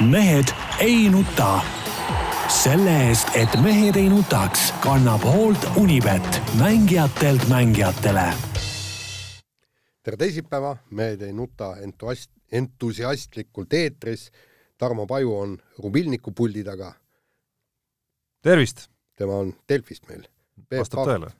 mehed ei nuta. selle eest, et mehed ei nutaks, kannab hoolt Unibet, mängijatelt mängijatele. tere teisipäeva, Mehed ei nuta entuast-, entusiastlikult eetris. Tarmo Paju on rubilniku puldi taga. tervist! tema on Delfist meil. vastab tõele.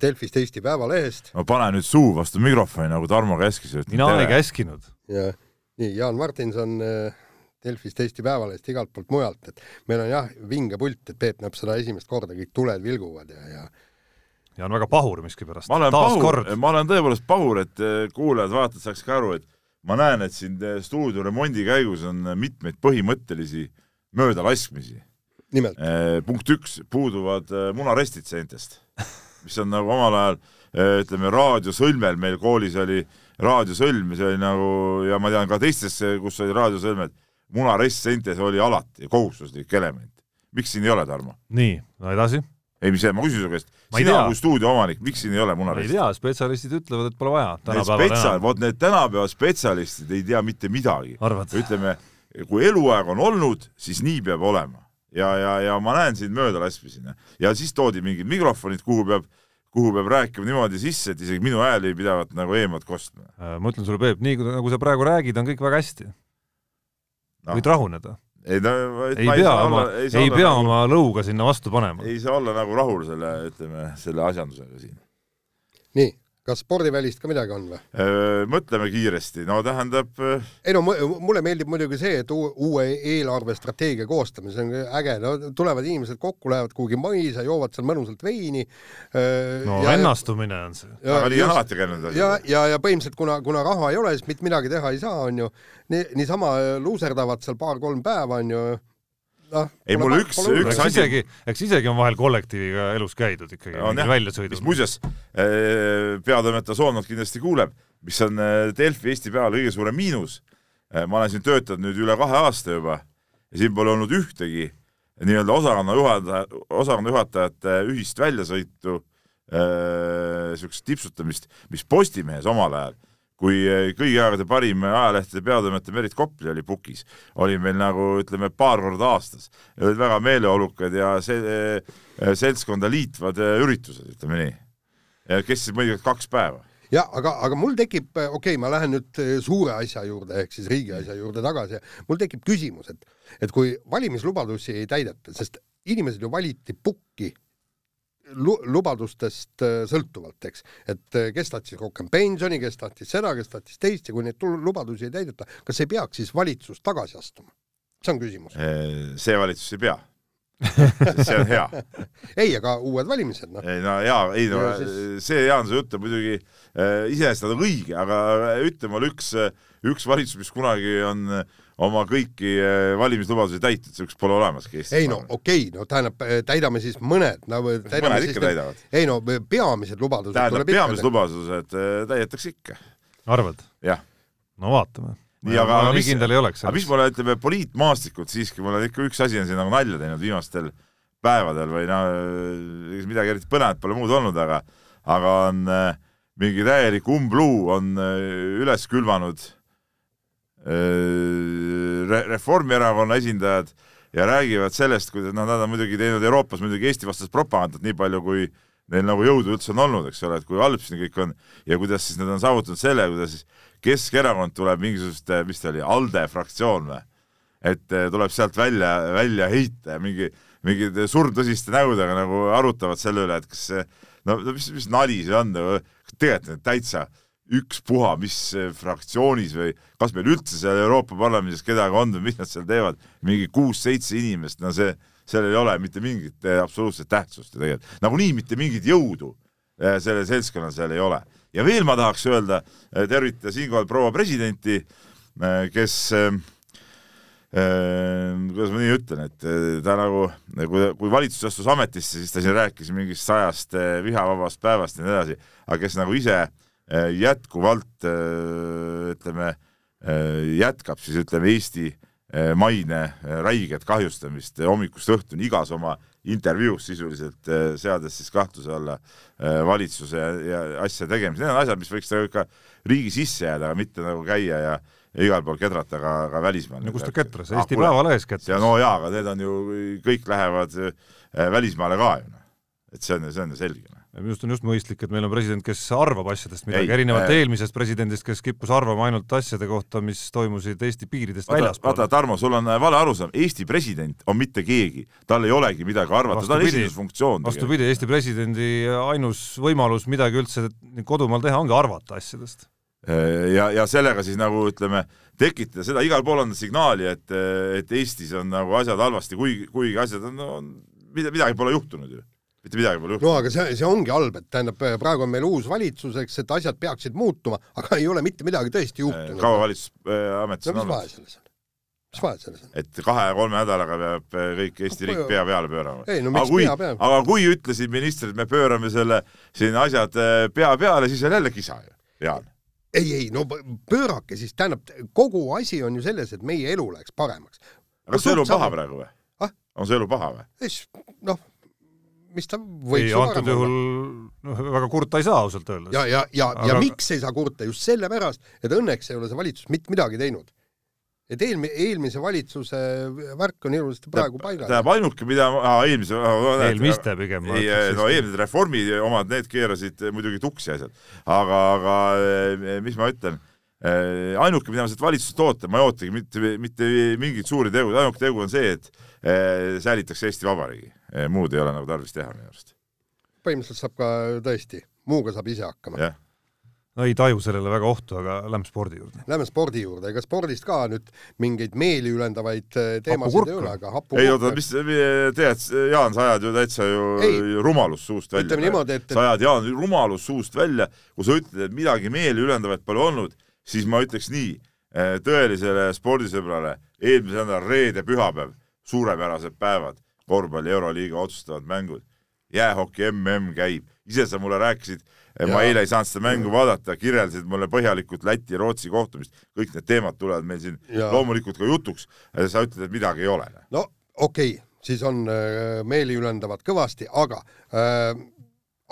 Delfist Eesti Päevalehest. no pane nüüd suu vastu mikrofoni, nagu Tarmo käskis. mina ei käskinud. ja nii, Jaan Martinson äh, Delfist, Eesti Päevalehest, igalt poolt mujalt, et meil on jah, vinge pult, et Peep näeb seda esimest korda, kõik tuled vilguvad ja, ja ja on väga pahur miskipärast. ma olen pahur, ma olen tõepoolest pahur, et eh, kuulajad-vaatajad saaks ka aru, et ma näen, et siin eh, stuudio remondi käigus on mitmeid põhimõttelisi möödalaskmisi. Eh, punkt üks, puuduvad munarestid seintest, mis on nagu omal ajal ütleme, raadiosõlmel meil koolis oli raadiosõlm, see oli nagu ja ma tean ka teistes, kus oli raadiosõlmed munarest sentes oli alati kohustuslik element. miks siin ei ole, Tarmo? nii, no edasi. ei, mis ma küsin su käest, sina kui stuudio omanik, miks siin ei ole munaresti? ei tea, spetsialistid ütlevad, et pole vaja. Spetsial, vot need tänapäeva spetsialistid ei tea mitte midagi. ütleme, kui eluaeg on olnud, siis nii peab olema. ja, ja, ja ma näen siin möödalaskmisi ja siis toodi mingid mikrofonid, kuhu peab kuhu peab rääkima niimoodi sisse, et isegi minu hääl ei pidavat nagu eemalt kostma. Äh, ma ütlen sulle, Peep, nii nagu sa praegu räägid, on kõik väga hästi no. võid rahuneda. ei no ei pea oma, ei, ei pea nagu, oma lõuga sinna vastu panema. ei saa olla nagu rahul selle, ütleme, selle asjandusega siin. nii kas spordivälist ka midagi on või? mõtleme kiiresti, no tähendab. ei no mulle meeldib muidugi see, et uue eelarvestrateegia koostamine, see on äge, no tulevad inimesed kokku, lähevad kuhugi maisa, joovad seal mõnusalt veini. no ja, ennastumine on see. aga nii on alati käinud. ja, ja, ja põhimõtteliselt kuna, kuna raha ei ole, siis mitte midagi teha ei saa, on ju. nii, niisama luuserdavad seal paar-kolm päeva, on ju noh. ei, mul üks, üks asi. isegi, eks isegi on vahel kollektiiviga elus käidud ikkagi no, väljasõidul. mis muuseas äh, peatoimetaja Soonot kindlasti kuuleb, mis on äh, Delfi Eesti Päeval kõige suurem miinus. Äh, ma olen siin töötanud nüüd üle kahe aasta juba ja siin pole olnud ühtegi nii-öelda osakonna juhataja, osakonna juhatajate ühist väljasõitu, niisugust tipsutamist, mis Postimehes omal ajal kui eh, kõigi aegade parim ajalehtede peatoimetaja Merit Kopli oli pukis, oli meil nagu ütleme, paar korda aastas. olid väga meeleolukad ja see eh, seltskonda liitvad eh, üritused, ütleme nii. kestis mõnikord kaks päeva ja aga, aga mul tekib, okei okay,, ma lähen nüüd suure asja juurde ehk siis riigi asja juurde tagasi. mul tekib küsimus, et, et kui valimislubadusi ei täideta, sest inimesed ju valiti pukki lubadustest äh, sõltuvalt, eks, et äh, kes tahtis rohkem pensioni, kes tahtis seda, kes tahtis teist ja kui neid lubadusi ei täideta, kas ei peaks siis valitsus tagasi astuma? see on küsimus. Äh, see valitsus ei pea see on hea. ei, aga uued valimised, noh. ei no jaa, ei no ja, siis... see Jaanuse jutt on muidugi äh, iseenesest on õige, aga ütle mulle üks, üks valitsus, mis kunagi on äh, oma kõiki eh, valimislubadusi täitnud, selleks pole olemaski Eestis. ei no okei okay,, no tähendab, eh, täidame siis mõned no,. mõned ikka need, täidavad. ei no peamised lubadused tähendab, peamised lubadused eh, täidetakse ikka. arvad? jah. no vaatame. nii, aga, aga mis, kindel ei oleks. aga mis mulle, ütleme, poliitmaastikult siiski, mulle ikka üks asi on siin nagu nalja teinud viimastel päevadel või no midagi eriti põnevat pole muud olnud, aga aga on äh, mingi täielik umbluu on äh, üles külvanud Äh, Reformierakonna esindajad ja räägivad sellest, kuidas noh, nad on muidugi teinud Euroopas muidugi Eesti vastast propagandat nii palju, kui neil nagu jõudu üldse on olnud, eks ole, et kui halb siin kõik on ja kuidas siis nad on saavutanud selle, kuidas siis Keskerakond tuleb mingisugust, mis ta oli, ALDE fraktsioon või? et äh, tuleb sealt välja, välja heita ja mingi, mingid surmtõsiste nägudega nagu arutavad selle üle, et kas see, no mis, mis nali see on, nagu, tegelikult täitsa ükspuha, mis fraktsioonis või kas meil üldse seal Euroopa Parlamendis kedagi on või mis nad seal teevad, mingi kuus-seitse inimest, no see, seal ei ole mitte mingit eh, absoluutset tähtsust ju tegelikult, nagunii mitte mingit jõudu eh, sellel seltskonnal seal ei ole. ja veel ma tahaks öelda, eh, tervitada siinkohal proua presidenti, kes kuidas ma nii ütlen, et ta nagu, kui, kui valitsus astus ametisse, siis ta siin rääkis mingist sajast vihavabast päevast ja nii edasi, aga kes nagu ise Äh, jätkuvalt äh, ütleme, äh, jätkab siis ütleme Eesti maine räiget kahjustamist hommikust õhtuni igas oma intervjuus sisuliselt seades siis kahtluse alla valitsuse ja, ja asja tegemise, need on asjad, mis võiks nagu ikka riigi sisse jääda, aga mitte nagu käia ja igal pool kedrata ka, ka välismaal. no kus ta ketras, Eesti Päevalehes ketras. no jaa, aga need on ju, kõik lähevad äh, välismaale ka ju noh. et see on, see on ju selge noh. Minu arust on just mõistlik, et meil on president, kes arvab asjadest midagi, erinevalt äh, eelmisest presidendist, kes kippus arvama ainult asjade kohta, mis toimusid Eesti piiridest väljaspool. vaata, Tarmo, sul on vale arusaam, Eesti president on mitte keegi, tal ei olegi midagi arvata, ta on esindusfunktsioon. vastupidi, Eesti presidendi ainus võimalus midagi üldse kodumaal teha ongi arvata asjadest. Äh, ja, ja sellega siis nagu ütleme, tekitada seda, igal pool on signaali, et, et Eestis on nagu asjad halvasti, kuigi, kuigi asjad on, on, midagi pole juhtunud ju mitte midagi pole juhtunud. no aga see, see ongi halb, et tähendab, praegu on meil uus valitsus, eks, et asjad peaksid muutuma, aga ei ole mitte midagi tõesti juhtunud. kaua valitsus äh, ametis no, on olnud? mis vahe selles on? mis vahe selles on? et kahe-kolme nädalaga peab äh, kõik Eesti riik pea peale pöörama. ei no miks kui, pea peale? aga kui ütlesid ministrid, me pöörame selle siin asjad pea peale, siis on jälle kisa ju, Jaan ei, ei no pöörake siis, tähendab, kogu asi on ju selles, et meie elu läheks paremaks. kas see elu on paha praegu või ah?? on see elu paha või? noh, mis ta võiks ei, antud juhul noh, väga kurta ei saa ausalt öeldes. ja, ja, ja Aga..., ja miks ei saa kurta, just sellepärast, et õnneks ei ole see valitsus mitte midagi teinud et eelmi-, eelmise valitsuse värk on ilusasti praegu paigas. tähendab, ainuke, mida ah, eelmise eelmiste pigem. ei, no eelmised reformi omad, need keerasid muidugi tuksi asjad. aga, aga eh, mis ma ütlen, eh, ainuke, mida ma sealt valitsusest ootan, ma ei ootagi mitte, mitte mingeid suuri tegusid, ainuke tegu on see, et eh, säilitakse Eesti Vabariigi. Muud ei ole nagu tarvis teha minu arust. põhimõtteliselt saab ka tõesti, muuga saab ise hakkama. jah no ei taju sellele väga ohtu, aga lähme spordi juurde. Lähme spordi juurde, ega spordist ka nüüd mingeid meeliülendavaid äh, teemasid ei ole, aga hapu ei oota, mis tead, Jaan, sa ajad ju täitsa ju ei, rumalust suust välja. ütleme niimoodi, et sa ajad, Jaan, rumalust suust välja, kui sa ütled, et midagi meeliülendavat pole olnud, siis ma ütleks nii, tõelisele spordisõbrale, eelmise nädala reede-pühapäev, suurepärased päevad, korvpalli Euroliiga otsustavad mängud, jäähoki mm käib, ise sa mulle rääkisid ma eile ei saanud seda mängu vaadata, kirjeldasid mulle põhjalikult Läti ja Rootsi kohtumist, kõik need teemad tulevad meil siin ja. loomulikult ka jutuks, sa ütled, et midagi ei ole. no okei okay., siis on äh, meeliülendavad kõvasti, aga äh,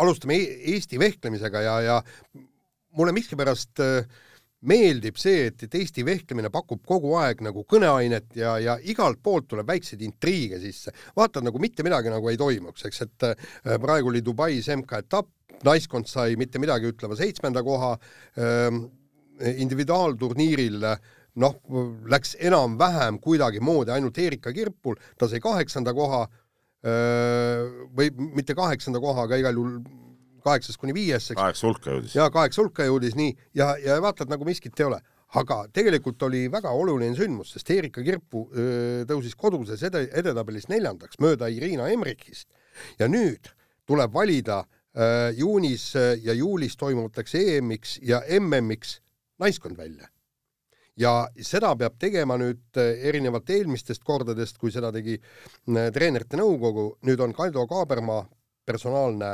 alustame e Eesti vehklemisega ja, ja mulle miskipärast äh, meeldib see, et, et Eesti vehklemine pakub kogu aeg nagu kõneainet ja, ja igalt poolt tuleb väikseid intriige sisse. vaatad nagu mitte midagi nagu ei toimuks, eks, et äh, praegu oli Dubais MK-etapp, naiskond sai mitte midagi ütleva seitsmenda koha, ähm, individuaalturniiril noh, läks enam-vähem kuidagimoodi ainult Erika Kirpul, ta sai kaheksanda koha äh, või mitte kaheksanda koha, aga igal juhul kaheksast kuni viies, eks. kaheksa hulka jõudis. jaa, kaheksa hulka jõudis, nii, ja, ja vaatad, nagu miskit ei ole. aga tegelikult oli väga oluline sündmus, sest Erika Kirpu öö, tõusis koduses ede, edetabelis neljandaks mööda Irina Emrichist ja nüüd tuleb valida Äh, juunis äh, ja juulis toimuvateks EM-iks ja MM-iks naiskond välja. ja seda peab tegema nüüd äh, erinevalt eelmistest kordadest, kui seda tegi treenerite nõukogu, nüüd on Kaldo Kaabermaa personaalne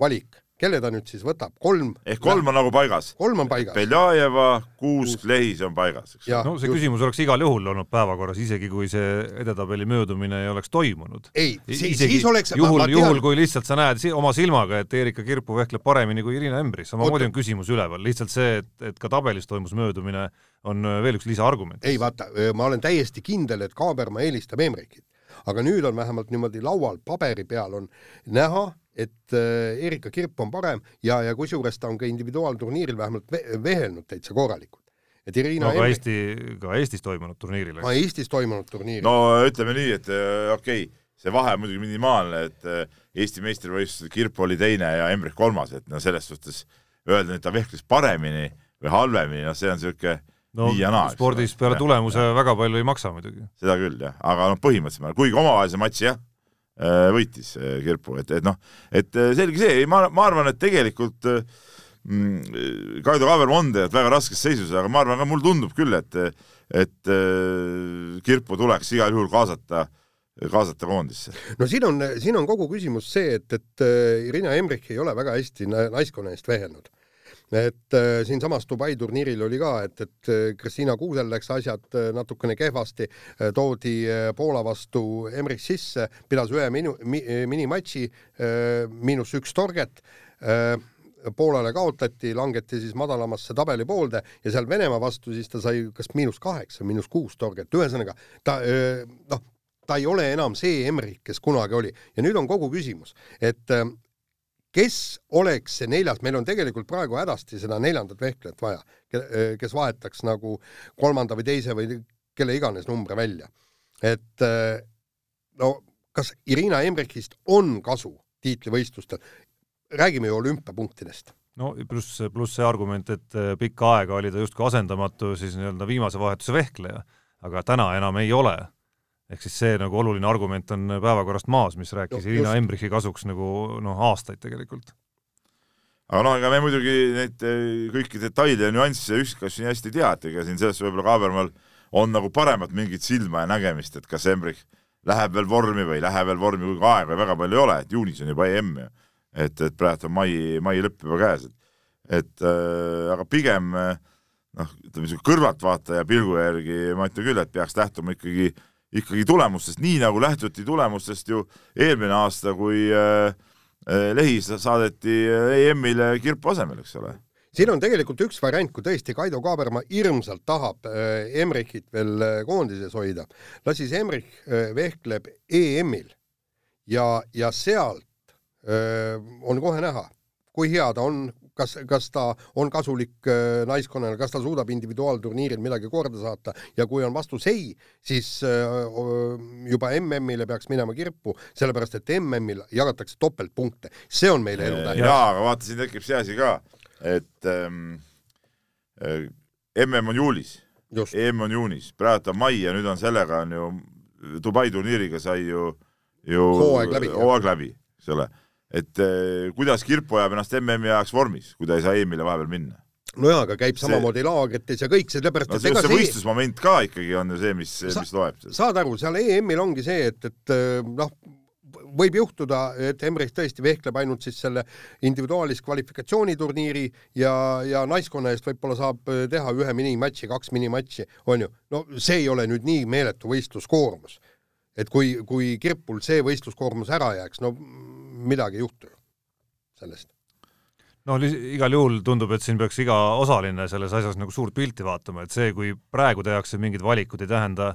valik kelle ta nüüd siis võtab, kolm? ehk kolm on nagu paigas? kolm on paigas. Beljajeva, Kuusk, Lehis on paigas, eks? no see just. küsimus oleks igal juhul olnud päevakorras, isegi kui see edetabeli möödumine ei oleks toimunud. ei, siis oleks juhul, juhul kui lihtsalt sa näed oma silmaga, et Erika Kirpu vehkleb paremini kui Irina Embris, samamoodi on küsimus üleval, lihtsalt see, et, et ka tabelis toimus möödumine, on veel üks lisaargument. ei vaata, ma olen täiesti kindel, et Kaaberma eelistab Emrikit aga nüüd on vähemalt niimoodi laual, paberi peal on näha, et äh, Erika Kirp on parem ja, ja kusjuures ta on ka individuaalturniiril vähemalt ve vehelnud täitsa korralikult. et Irina no, ka Emri... Eesti, ka Eestis toimunud turniiril. ka Eestis toimunud turniiril. no ütleme nii, et äh, okei okay,, see vahe on muidugi minimaalne, et äh, Eesti meistrivõistlusel Kirp oli teine ja Emrich kolmas, et no selles suhtes öelda, et ta vehkles paremini või halvemini, noh, see on niisugune no nii ja naa. spordis peale tulemuse ja. väga palju ei maksa muidugi. seda küll, jah, aga noh, põhimõtteliselt, kuigi omavahelise matši jah, võitis äh, Kirpu, et, et noh, et äh, selge see, ma, ma arvan, et tegelikult mm, Kaido Kaaber on tegelikult väga raskes seisus, aga ma arvan ka, mulle tundub küll, et, et Kirpu tuleks igal juhul kaasata kaasata koondisse? no siin on, siin on kogu küsimus see, et, et Irina Emrich ei ole väga hästi naiskonna eest vehelnud et äh, siinsamas Dubai turniiril oli ka, et, et äh, Kristina Kuusel läks asjad äh, natukene kehvasti äh,, toodi äh, Poola vastu Emrich sisse, pidas ühe minu- mi,, minimatši äh,, miinus üks torget äh,, Poolale kaotati, langeti siis madalamasse tabelipoolde ja seal Venemaa vastu siis ta sai kas miinus kaheksa, miinus kuus torget, ühesõnaga ta noh, ta ei ole enam see Emmerich, kes kunagi oli. Ja nüüd on kogu küsimus, et kes oleks see neljas, meil on tegelikult praegu hädasti seda neljandat vehklejat vaja, kes vahetaks nagu kolmanda või teise või kelle iganes numbri välja. et no kas Irina Embrichist on kasu tiitlivõistlustel? räägime ju olümpiapunktidest no pluss, pluss see argument, et pikka aega oli ta justkui asendamatu siis nii-öelda viimase vahetuse vehkleja, aga täna enam ei ole ehk siis see nagu oluline argument on päevakorrast maas, mis rääkis no, Irina Embrichi kasuks nagu noh, aastaid tegelikult. aga noh, ega me muidugi neid eh, kõiki detaile ja nüansse ja üksikasju nii hästi ei tea, et ega siin selles võib-olla Kaabermaal on nagu paremat mingit silma ja nägemist, et kas Embrich läheb veel vormi või ei lähe veel vormi, kuigi aega väga palju ei ole, et juunis on juba EM ju. et, et praegu on mai, mai lõpp juba käes, et et äh, aga pigem noh, ütleme niisugune kõrvaltvaataja pilgu järgi ma ütlen küll, et peaks lähtuma ikkagi äh, ikkagi tulemustest, nii nagu lähtuti tulemustest ju eelmine aasta, kui äh, äh Lehis saadeti äh, EM-ile Kirpu asemel, eks ole. siin on tegelikult üks variant, kui tõesti Kaido Kaaberma hirmsalt tahab Emrichit veel koondises hoida, las siis Emrich vehkleb EM-il ja, ja sealt on kohe näha, kui hea ta on, kas, kas ta on kasulik äh, naiskonnale, kas ta suudab individuaalturniiril midagi korda saata ja kui on vastus ei, siis äh, juba MM-ile peaks minema kirpu, sellepärast et MM-il jagatakse topeltpunkte, see on meile elutähtis. jaa, aga vaata, siin tekib see asi ka, et ähm, äh, MM on juulis, EM on juunis, praegu on mai ja nüüd on sellega on ju Dubai turniiriga sai ju, ju hooaeg läbi, eks ole et eh, kuidas Kirpo jääb ennast MM-i ajaks vormis, kui ta ei saa EM-ile vahepeal minna? nojaa, aga käib see... samamoodi laagrites ja kõik, sellepärast no, et ega see võistlusmoment ka ikkagi on ju see, mis, mis loeb. saad aru, seal EM-il ongi see, et, et eh, noh, võib juhtuda, et Emmerich tõesti vehkleb ainult siis selle individuaalis kvalifikatsiooniturniiri ja, ja naiskonna eest võib-olla saab eh, teha ühe minimatši, kaks minimatši, on ju. no see ei ole nüüd nii meeletu võistluskoormus. et kui, kui Kirpul see võistluskoormus ära jääks, no midagi ei juhtu ju sellest. no igal juhul tundub, et siin peaks iga osaline selles asjas nagu suurt pilti vaatama, et see, kui praegu tehakse mingid valikud, ei tähenda,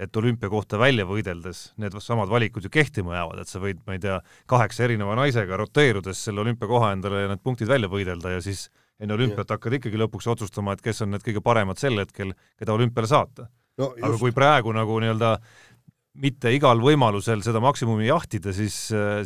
et olümpiakohta välja võideldes need samad valikud ju kehtima jäävad, et sa võid, ma ei tea, kaheksa erineva naisega roteerudes selle olümpiakoha endale ja need punktid välja võidelda ja siis enne olümpiat hakkad ikkagi lõpuks otsustama, et kes on need kõige paremad sel hetkel, keda olümpiale saata no,. aga kui praegu nagu nii-öelda mitte igal võimalusel seda maksimumi jahtida, siis,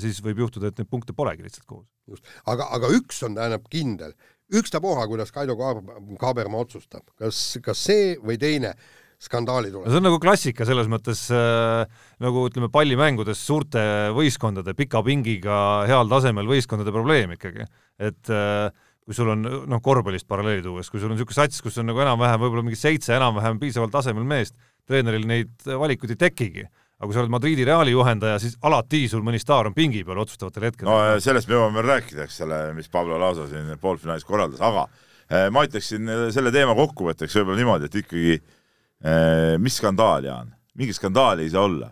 siis võib juhtuda, et neid punkte polegi lihtsalt koos. just, aga, aga üks on, tähendab, kindel, ükstapuha, kuidas Kaido Kaaberma otsustab, kas, kas see või teine skandaali tuleb. see on nagu klassika selles mõttes äh, nagu ütleme, pallimängudes suurte võistkondade pika pingiga heal tasemel võistkondade probleem ikkagi, et äh, kui sul on noh, korvpallist paralleeli tuues, kui sul on niisugune sats, kus on nagu enam-vähem võib-olla mingi seitse enam-vähem piisaval tasemel meest, treeneril neid valikuid ei tekigi. aga kui sa oled Madridi Reali juhendaja, siis alati sul mõni staar on pingi peal otsustavatel hetkedel. no sellest me jõuame veel rääkida, eks ole, mis Pablo Lausa siin poolfinaalis korraldas, aga eh, ma ütleksin selle teema kokkuvõtteks võib-olla niimoodi, et ikkagi mis skandaal, Jaan, mingit skandaali ei saa olla.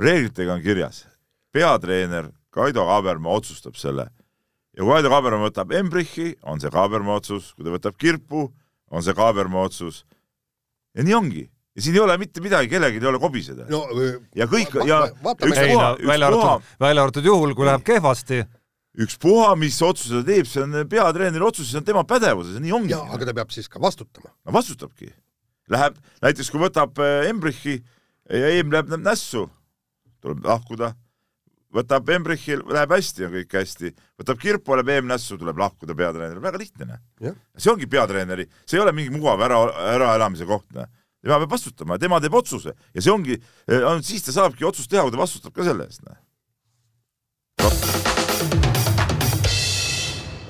reeglitega on kirjas, peatreener Kaido Kaaberma otsustab selle ja kui Kaido Kaaberma võtab Embrichi, on see Kaaberma otsus, kui ta võtab Kirpu, on see Kaaberma otsus ja nii ongi ja siin ei ole mitte midagi, kellelgi ei ole kobiseda no,. ja kõik va ja ükspuha, välja arvatud, välja arvatud juhul, kui läheb kehvasti. ükspuha, mis otsuse ta teeb, see on peatreeneri otsus, see on tema pädevuses ja nii ongi. aga ta peab siis ka vastutama. no vastutabki. Läheb, näiteks kui võtab äh, Embrichi ja Eem läheb nässu, tuleb lahkuda, võtab Embrichil, läheb hästi, on kõik hästi, võtab Kirpu, läheb Eem nässu, tuleb lahkuda peatreener, väga lihtne. see ongi peatreeneri, see ei ole mingi mugav ära, äraelamise koht tema peab vastutama ja tema teeb otsuse ja see ongi, eh, ainult siis ta saabki otsust teha, kui ta vastutab ka selle eest.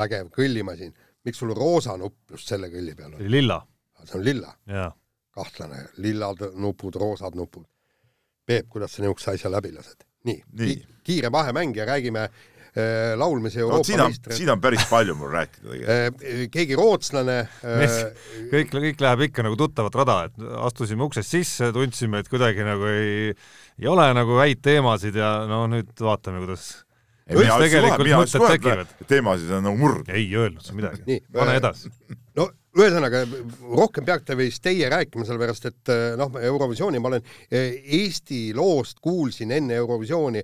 vägev kõllimasin, miks sul roosa nupp just selle kõlli peal on? lilla. see on lilla? kahtlane, lillad nupud, roosad nupud. Peep, kuidas sa niisuguse asja läbi lased? Nii, nii., kiire vahemäng ja räägime Äh, laulmise Euroopa no, siin on, siin on päris palju mul rääkida tegelikult. Äh, keegi rootslane äh, kõik, kõik läheb ikka nagu tuttavat rada, et astusime uksest sisse, tundsime, et kuidagi nagu ei, ei ole nagu häid teemasid ja no nüüd vaatame, kuidas tegelikult mõtted tekivad. teemasid on nagu murd. ei öelnud sa midagi. pane edasi. no ühesõnaga, rohkem peate vist teie rääkima, sellepärast et noh, Eurovisiooni ma olen Eesti loost kuulsin enne Eurovisiooni,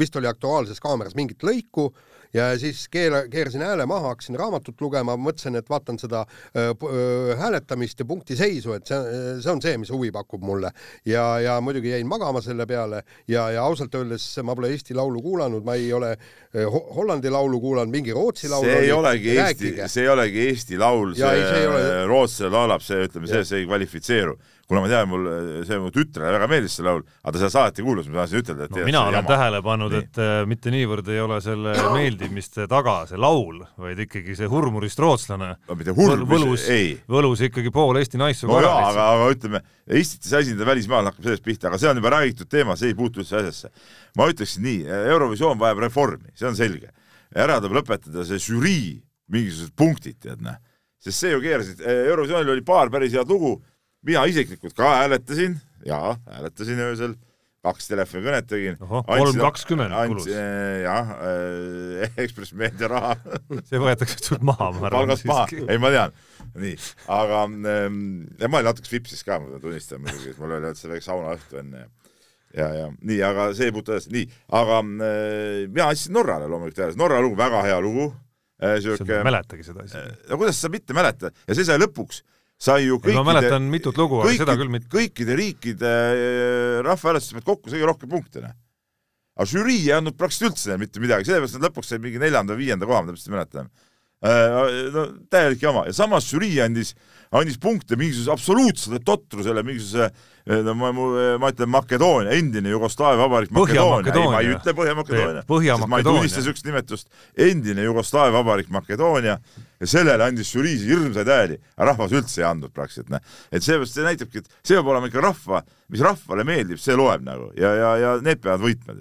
vist oli Aktuaalses Kaameras mingit lõiku ja siis keela, keerasin hääle maha, hakkasin raamatut lugema, mõtlesin, et vaatan seda öö, öö, hääletamist ja punktiseisu, et see, see on see, mis huvi pakub mulle. ja, ja muidugi jäin magama selle peale ja, ja ausalt öeldes ma pole Eesti Laulu kuulanud, ma ei ole ho Hollandi laulu kuulanud, mingi Rootsi laulu see ei olegi Eesti, see ei olegi Eesti laul, see ole... rootslane laulab, see, ütleme, see, see ei kvalifitseeru kuna ma tean, mul see mu tütrele väga meeldis see laul, aga ta seda saati kuulas, ma tahtsin ütelda, et no, mina olen jama. tähele pannud, et äh, mitte niivõrd ei ole selle meeldimiste taga see laul, vaid ikkagi see hurmurist rootslane no mitte hurmurist, võlus, võlus ikkagi pool Eesti naissugu no ära. aga, aga ütleme, Eestit see esindada välismaal hakkab sellest pihta, aga see on juba räägitud teema, see ei puutu üldse asjasse. ma ütleksin nii, Eurovisioon vajab reformi, see on selge. ära tuleb lõpetada see žürii mingisugused punktid, tead näe. sest see ju keerasid, Eurovisioonil oli paar päris head lugu mina isiklikult ka hääletasin, jaa, hääletasin öösel, kaks telefonikõnet tegin. kolm kakskümmend kulus. Eh, jah äh,, Ekspress Meedia raha see võetakse sult maha, ma arvan. palgast maha, ei ma tean, nii, aga ähm, ja ma olin natuke vipsis ka, ma tunnistan muidugi, et mul oli üldse väike saunaõhtu enne ja ja, nii, aga see ei puutu edasi, nii, aga äh, mina andsin Norrale loomulikult hääle, Norra lugu, väga hea lugu äh,. sa ei mäletagi seda asja. no kuidas sa mitte mäletad ja see sai lõpuks sai ju kõikide, ma mäletan mitut lugu, aga seda küll mitte. kõikide riikide äh, rahvahääletused kokku kõige rohkem punkte, noh. aga žürii ei andnud praktiliselt üldse mitte midagi, sellepärast nad lõpuks said mingi neljanda või viienda koha, ma täpselt ei mäleta. Äh, no täielik jama. Ja samas žürii andis, andis punkte mingisuguse absoluutsele totrusele, mingisuguse Eh, no ma, ma ütlen Makedoonia, endine Jugoslaavia vabariik Makedoonia, ei ma ei ütle Põhja-Makedoonia Põhja, ma ei tunnista niisugust nimetust, endine Jugoslaavia vabariik Makedoonia. Ja sellele andis žürii hirmsaid hääli, rahvas üldse ei andnud praktiliselt, noh. et seepärast see näitabki, et see peab olema ikka rahva, mis rahvale meeldib, see loeb nagu. Ja, ja, ja need peavad võitma.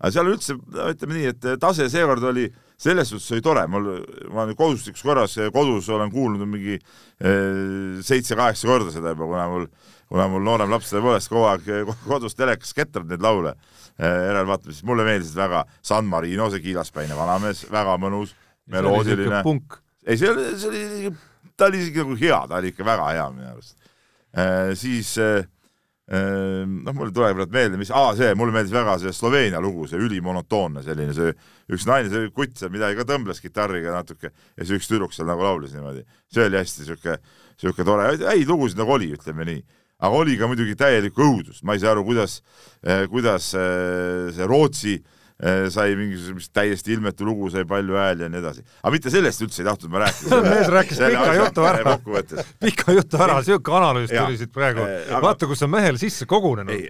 aga seal üldse, ütleme nii, et tase seekord oli selles suhtes oli tore, mul, ma olen kohustuslikus korras kodus olen kuulnud mingi eh, seitse-kaheksa korda seda juba, kuna mul kuna mul noorem laps tõepoolest kogu aeg kodus telekas kettab neid laule järelvaatamises, mulle meeldisid väga San Marino, see kiilaspäine vanamees, väga mõnus, meloodiline. ei, see oli, see oli, ta oli isegi nagu hea, ta oli ikka väga hea minu arust. Siis e, noh, mul tuleb praegu meelde, mis, aa, see, mulle meeldis väga see Sloveenia lugu, see ülimonotoonne selline, see üks naine, see kutt seal midagi ka tõmbles kitarriga natuke ja see üks tüdruk seal nagu laulis niimoodi. see oli hästi sihuke, sihuke tore, häid lugusid nagu oli, ütleme nii aga oli ka muidugi täielik õudus, ma ei saa aru, kuidas, eh, kuidas eh, see Rootsi eh, sai mingisugust täiesti ilmetu lugu, sai palju hääli ja nii edasi. aga mitte sellest üldse ei tahtnud ma rääkida. mees rääkis pika jutu ära. pika jutu ära, siuke analüüs tuli siit praegu. vaata, kus on mehel sisse kogunenud.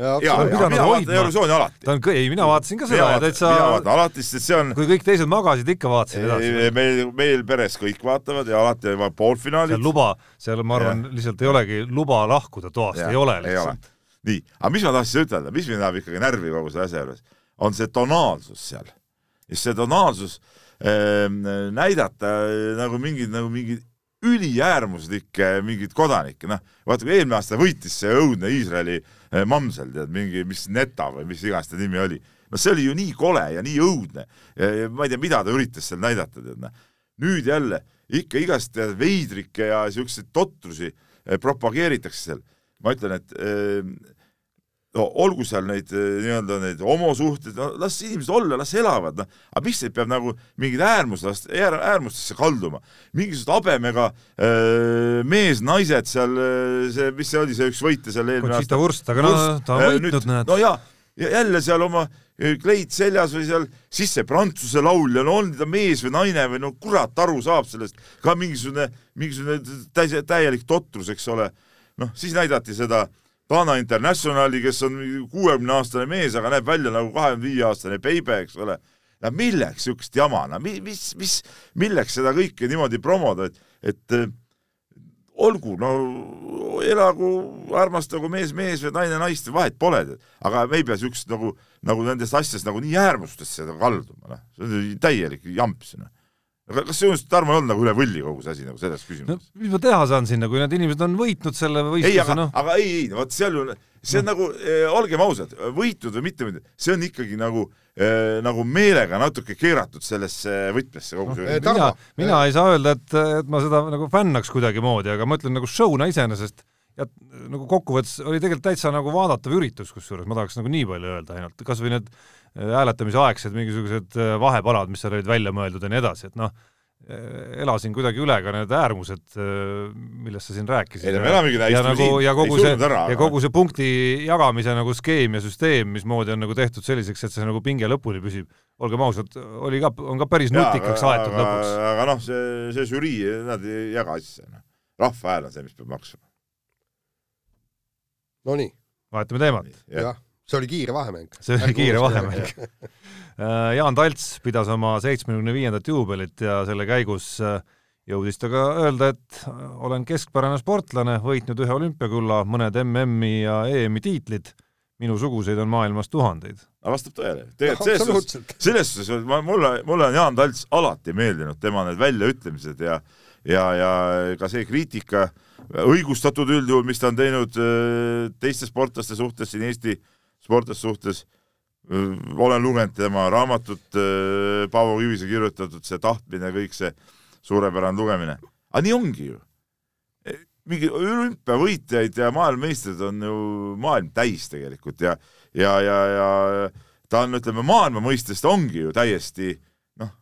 ta on, ei, mina vaatasin ka seda ja täitsa. mina vaatan alati, sest see on. kui kõik teised magasid, ikka vaatasid edasi. meil, meil peres kõik vaatavad ja alati poolfinaalid. luba, seal ma arvan, lihtsalt ei olegi luba lahkuda toast, ei ole lihtsalt. nii, aga mis ma tahtsin ütelda, mis mind ajab ikkagi närvi kogu selle asja juures on see tonaalsus seal. just see tonaalsus äh, näidata äh, nagu mingeid, nagu mingeid üliäärmuslikke mingeid kodanikke, noh, vaata kui eelmine aasta võitis see õudne Iisraeli äh, mamsel, tead, mingi, mis Neta või mis iganes ta nimi oli. no see oli ju nii kole ja nii õudne. ma ei tea, mida ta üritas seal näidata, tead, noh. nüüd jälle ikka igast veidrikke ja siukseid totrusi propageeritakse seal. ma ütlen, et äh, no olgu seal neid eh, nii-öelda neid homosuhteid, no las inimesed olla, las elavad, noh, aga miks neid peab nagu mingeid äärmuslast, äärmustesse kalduma, mingisugused habemega äh, mees-naised seal, eh, see, mis see oli, see üks võitja seal eelmine aasta. Conchita Wurst, aga no ta on võitnud, näed. no jaa, ja jälle seal oma kleit seljas või seal, siis see prantsuse laulja, no on ta mees või naine või no kurat aru saab sellest, ka mingisugune, mingisugune täielik totrus, eks ole. noh, siis näidati seda äh, Dana Internationali, kes on kuuekümne aastane mees, aga näeb välja nagu kahekümne viie aastane beebe, eks ole. no milleks niisugust jama, no mis, mis, mis, milleks seda kõike niimoodi promoda, et, et äh, olgu, no elagu, armastagu mees mees või naine naist, vahet pole, aga me ei pea niisugust nagu, nagu nendest asjadest nagu nii äärmustesse kalduma, noh, see on täielik jamps, noh aga kas sinust, Tarmo, ei olnud nagu üle võlli kogu see asi nagu selles küsimuses no,? mis ma teha saan sinna, kui need inimesed on võitnud selle võistluse, noh. aga ei, ei, vot seal ju, see on no. nagu äh,, olgem ausad, võitnud või mitte võitnud, see on ikkagi nagu äh, nagu meelega natuke keeratud sellesse võtmesse kogu see no, mina, mina ei saa öelda, et, et ma seda nagu fännaks kuidagimoodi, aga ma ütlen nagu show'na iseenesest ja nagu kokkuvõttes oli tegelikult täitsa nagu vaadatav üritus, kusjuures ma tahaks nagu nii palju öelda ainult, kas või need hääletamise aegsed mingisugused äh, vahepalad, mis seal olid välja mõeldud ja nii edasi, et noh, äh, elasin kuidagi üle ka need äärmused, millest sa siin rääkisid. ei no me elamegi ja nagu ja kogu see, ja kogu see punkti jagamise nagu skeem ja süsteem, mismoodi on nagu tehtud selliseks, et see nagu pinge lõpuni püsib, olgem ausad, oli ka, on ka päris nutikaks aetud lõpuks. aga noh, see, see žürii, nad ei jaga asja, noh. rahva hääl on see, mis peab maksma Nonii. vahetame teemat. jah, see oli kiire vahemäng. see oli kiire vahemäng äh, Jaan Talts pidas oma seitsmekümne viiendat juubelit ja selle käigus äh, jõudis ta ka öelda, et äh, olen keskpärane sportlane, võitnud ühe olümpiakülla, mõned MM-i ja EM-i tiitlid, minusuguseid on maailmas tuhandeid. aga vastab tõele. tegelikult selles suhtes, selles suhtes mulle, mulle on Jaan Talts alati meeldinud, tema need väljaütlemised ja ja, ja ka see kriitika õigustatud üldjuhul, mis ta on teinud teiste sportlaste suhtes, siin Eesti sportlaste suhtes, äh, olen lugenud tema raamatut, äh, Paavo Kivise kirjutatud, see tahtmine, kõik see suurepärane lugemine. aga nii ongi ju. E, mingi olümpiavõitjaid ja maailmameistrid on ju maailm täis tegelikult ja, ja, ja, ja ta on, ütleme, maailma mõistes ta ongi ju täiesti noh,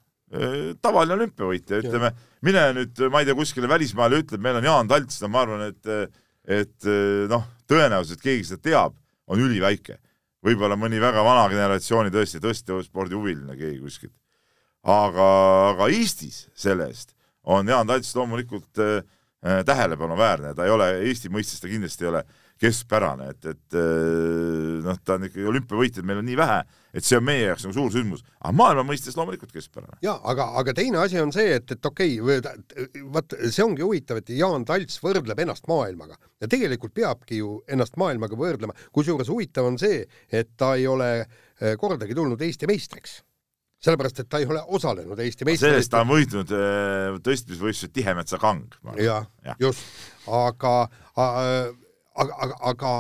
tavaline olümpiavõitja, ütleme mine nüüd, ma ei tea, kuskile välismaale ütleb, meil on Jaan Talts, no ma arvan, et et noh, tõenäosus, et keegi seda teab, on üliväike. Võib-olla mõni väga vana generatsiooni tõesti tõstespordihuviline keegi kuskilt. aga, aga Eestis selle eest on Jaan Talts loomulikult äh, tähelepanuväärne, ta ei ole, Eesti mõistes ta kindlasti ei ole keskpärane, et, et noh, ta on ikkagi olümpiavõitjaid meil on nii vähe, et see on meie jaoks nagu suur sündmus, aga maailma mõistes loomulikult keskpärane. ja aga, aga teine asi on see, et, et okei okay,, vaat see ongi huvitav, et Jaan Talts võrdleb ennast maailmaga ja tegelikult peabki ju ennast maailmaga võrdlema, kusjuures huvitav on see, et ta ei ole eh, kordagi tulnud Eesti meistriks sellepärast, et ta ei ole osalenud Eesti meistrivõistlustel. sellest ta on võitnud eh, tõstmisvõistlused Tihemetsa Kang. jah ja., just, aga, aga aga, aga, aga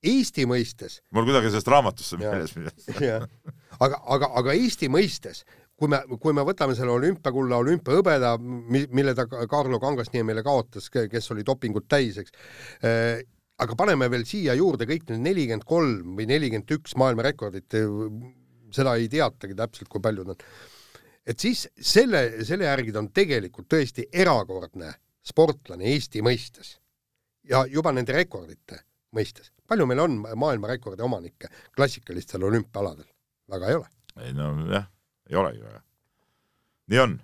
Eesti mõistes mul kuidagi sellest raamatust on meeles midagi. aga, aga, aga Eesti mõistes, kui me, kui me võtame selle olümpiakulla, olümpiahõbeda, mille ta Carlo Kangasniemi meile kaotas, kes oli dopingut täis, eks äh,, aga paneme veel siia juurde kõik need nelikümmend kolm või nelikümmend üks maailmarekordit, seda ei teatagi täpselt, kui palju nad. Et siis selle, selle järgi ta on tegelikult tõesti erakordne sportlane Eesti mõistes ja juba nende rekordite mõistes. palju meil on maailmarekordi omanikke klassikalistel olümpiaaladel? väga ei ole. ei no jah, ei olegi väga. nii on.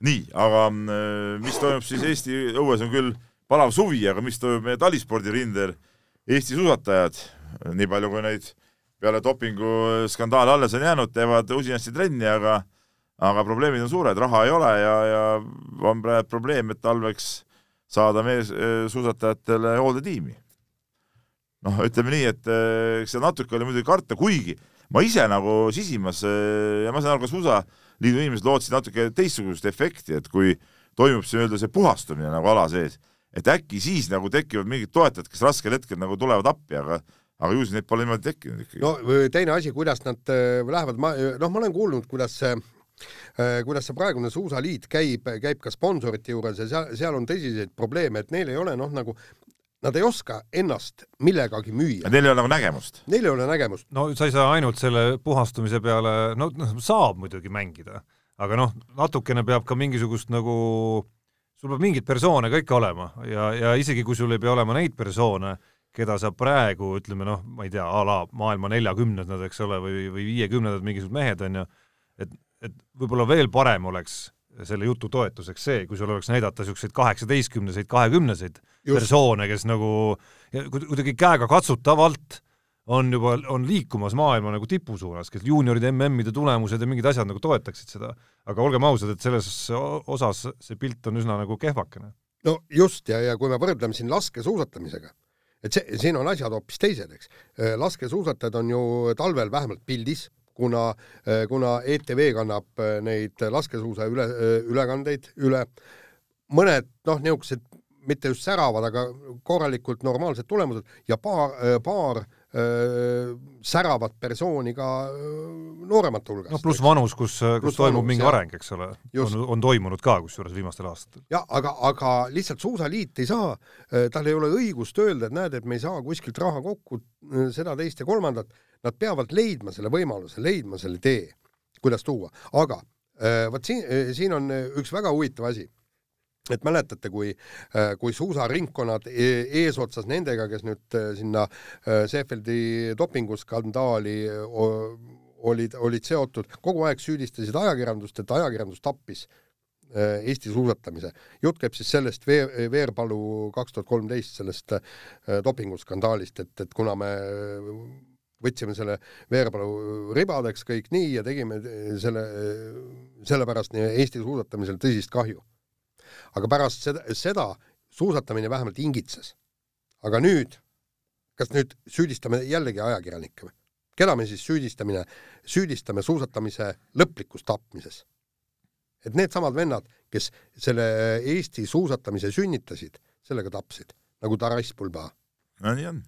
nii, aga äh, mis toimub siis Eesti õues, on küll palav suvi, aga mis toimub meie talispordirindel, Eesti suusatajad, nii palju kui neid peale dopinguskandaali alles on jäänud, teevad usinasti trenni, aga aga probleemid on suured, raha ei ole ja, ja on praegu probleem, et talveks saada meessuusatajatele hooldetiimi. noh, ütleme nii, et eks seda natuke oli muidugi karta, kuigi ma ise nagu sisimas ja ma saan aru, ka suusaliidu inimesed lootsid natuke teistsugust efekti, et kui toimub see nii-öelda see puhastumine nagu ala sees, et äkki siis nagu tekivad mingid toetajad, kes raskel hetkel nagu tulevad appi, aga aga ju siis neid pole niimoodi tekkinud ikkagi. no teine asi, kuidas nad lähevad, ma, noh, ma olen kuulnud, kuidas Äh, kuidas see praegune suusaliit käib, käib ka sponsorite juures ja seal, seal on tõsiseid probleeme, et neil ei ole noh, nagu nad ei oska ennast millegagi müüa. Neil ei ole nagu nägemust? Neil ei ole nägemust. no sa ei saa ainult selle puhastumise peale, no noh, saab muidugi mängida, aga noh, natukene peab ka mingisugust nagu, sul peab mingeid persoone ka ikka olema ja, ja isegi kui sul ei pea olema neid persoone, keda sa praegu ütleme noh, ma ei tea, a la maailma neljakümnendad, eks ole, või, või viiekümnendad mingisugused mehed on ju, et et võib-olla veel parem oleks selle jutu toetuseks see, kui sul oleks näidata niisuguseid kaheksateistkümneseid, kahekümneseid persoone, kes nagu kuidagi käega katsutavalt on juba, on liikumas maailma nagu tipu suunas, kes juunioride MM-ide tulemused ja mingid asjad nagu toetaksid seda. aga olgem ausad, et selles osas see pilt on üsna nagu kehvakene. no just, ja, ja kui me võrdleme siin laskesuusatamisega, et see, siin on asjad hoopis teised, eks. laskesuusatajad on ju talvel vähemalt pildis kuna, eh, kuna ETV kannab eh, neid laskesuusa üle, eh, ülekandeid üle. mõned noh, niisugused mitte just säravad, aga korralikult normaalsed tulemused ja paar, paar öö, säravat persooni ka nooremate hulgast. noh, pluss vanus, kus, kus toimub vanus, mingi jah. areng, eks ole, on, on toimunud ka kusjuures viimastel aastatel. jah, aga, aga lihtsalt Suusaliit ei saa, tal ei ole õigust öelda, et näed, et me ei saa kuskilt raha kokku, seda, teist ja kolmandat, nad peavad leidma selle võimaluse, leidma selle tee, kuidas tuua, aga äh, vot siin, siin on üks väga huvitav asi et mäletate, kui, kui suusaringkonnad e- eesotsas nendega, kes nüüd äh, sinna äh, Seefeldi dopinguskandaali olid, olid seotud, kogu aeg süüdistasid ajakirjandust, et ajakirjandus tappis äh, Eesti suusatamise. jutt käib siis sellest Veer, Veerpalu kaks tuhat kolmteist, sellest dopinguskandaalist, et, et kuna me võtsime selle Veerpalu ribadeks kõik nii ja tegime selle, sellepärast nii Eesti suusatamisel tõsist kahju aga pärast seda, seda suusatamine vähemalt ingitses. aga nüüd, kas nüüd süüdistame jällegi ajakirjanikke või? keda me siis süüdistamine, süüdistame suusatamise lõplikus tapmises? et needsamad vennad, kes selle Eesti suusatamise sünnitasid, sellega tapsid, nagu Taras Bulba. no nii on.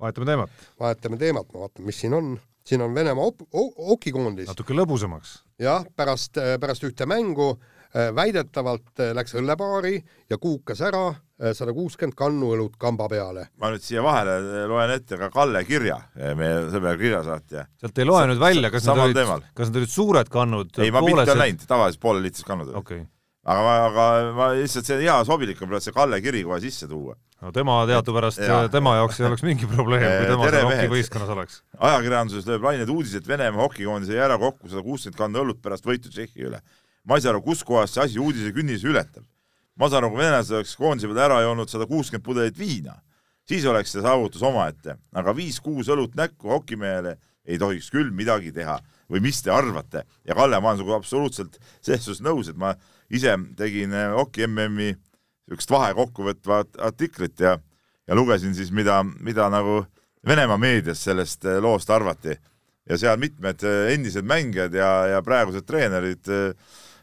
Vahetame teemat. vahetame teemat, ma vaatan, mis siin on. siin on Venemaa okikoondis. natuke lõbusamaks. jah, pärast, pärast ühte mängu äh, väidetavalt äh, läks õllepaari ja kuukas ära äh, sada kuuskümmend kannu õlut kamba peale. ma nüüd siia vahele loen ette ka Kalle kirja, meie sõber kirjasaatja. sealt ei loe nüüd välja, kas need olid kas need olid suured kannud, ei, ma pilti olen näinud, tavaliselt pooleliitrised kannud olid okei okay. Aga, aga ma lihtsalt see hea sobilik on praegu see Kalle kiri kohe sisse tuua. no tema teadupärast Jaa., tema jaoks ei oleks mingi probleem, kui tema seal hokivõistkonnas oleks. ajakirjanduses lööb laineid uudis, et Venemaa hokikoondis jäi ära kokku sada kuuskümmend kanna õlut pärast võitu Tšehhi üle. ma ei saa aru, kuskohast see asi uudise künnis ületab. ma saan aru, kui venelased oleks koondise peal ära joonud sada kuuskümmend pudelit viina, siis oleks see saavutus omaette, aga viis-kuus õlut näkku hokimehele ei tohiks küll midagi teha või mis te arvate? ja Kalle, ma olen sinuga absoluutselt selles suhtes nõus, et ma ise tegin eh, hoki MM-i niisugust vahekokkuvõtvat artiklit ja ja lugesin siis, mida, mida nagu Venemaa meedias sellest eh, loost arvati. Ja seal mitmed eh, endised mängijad ja, ja praegused treenerid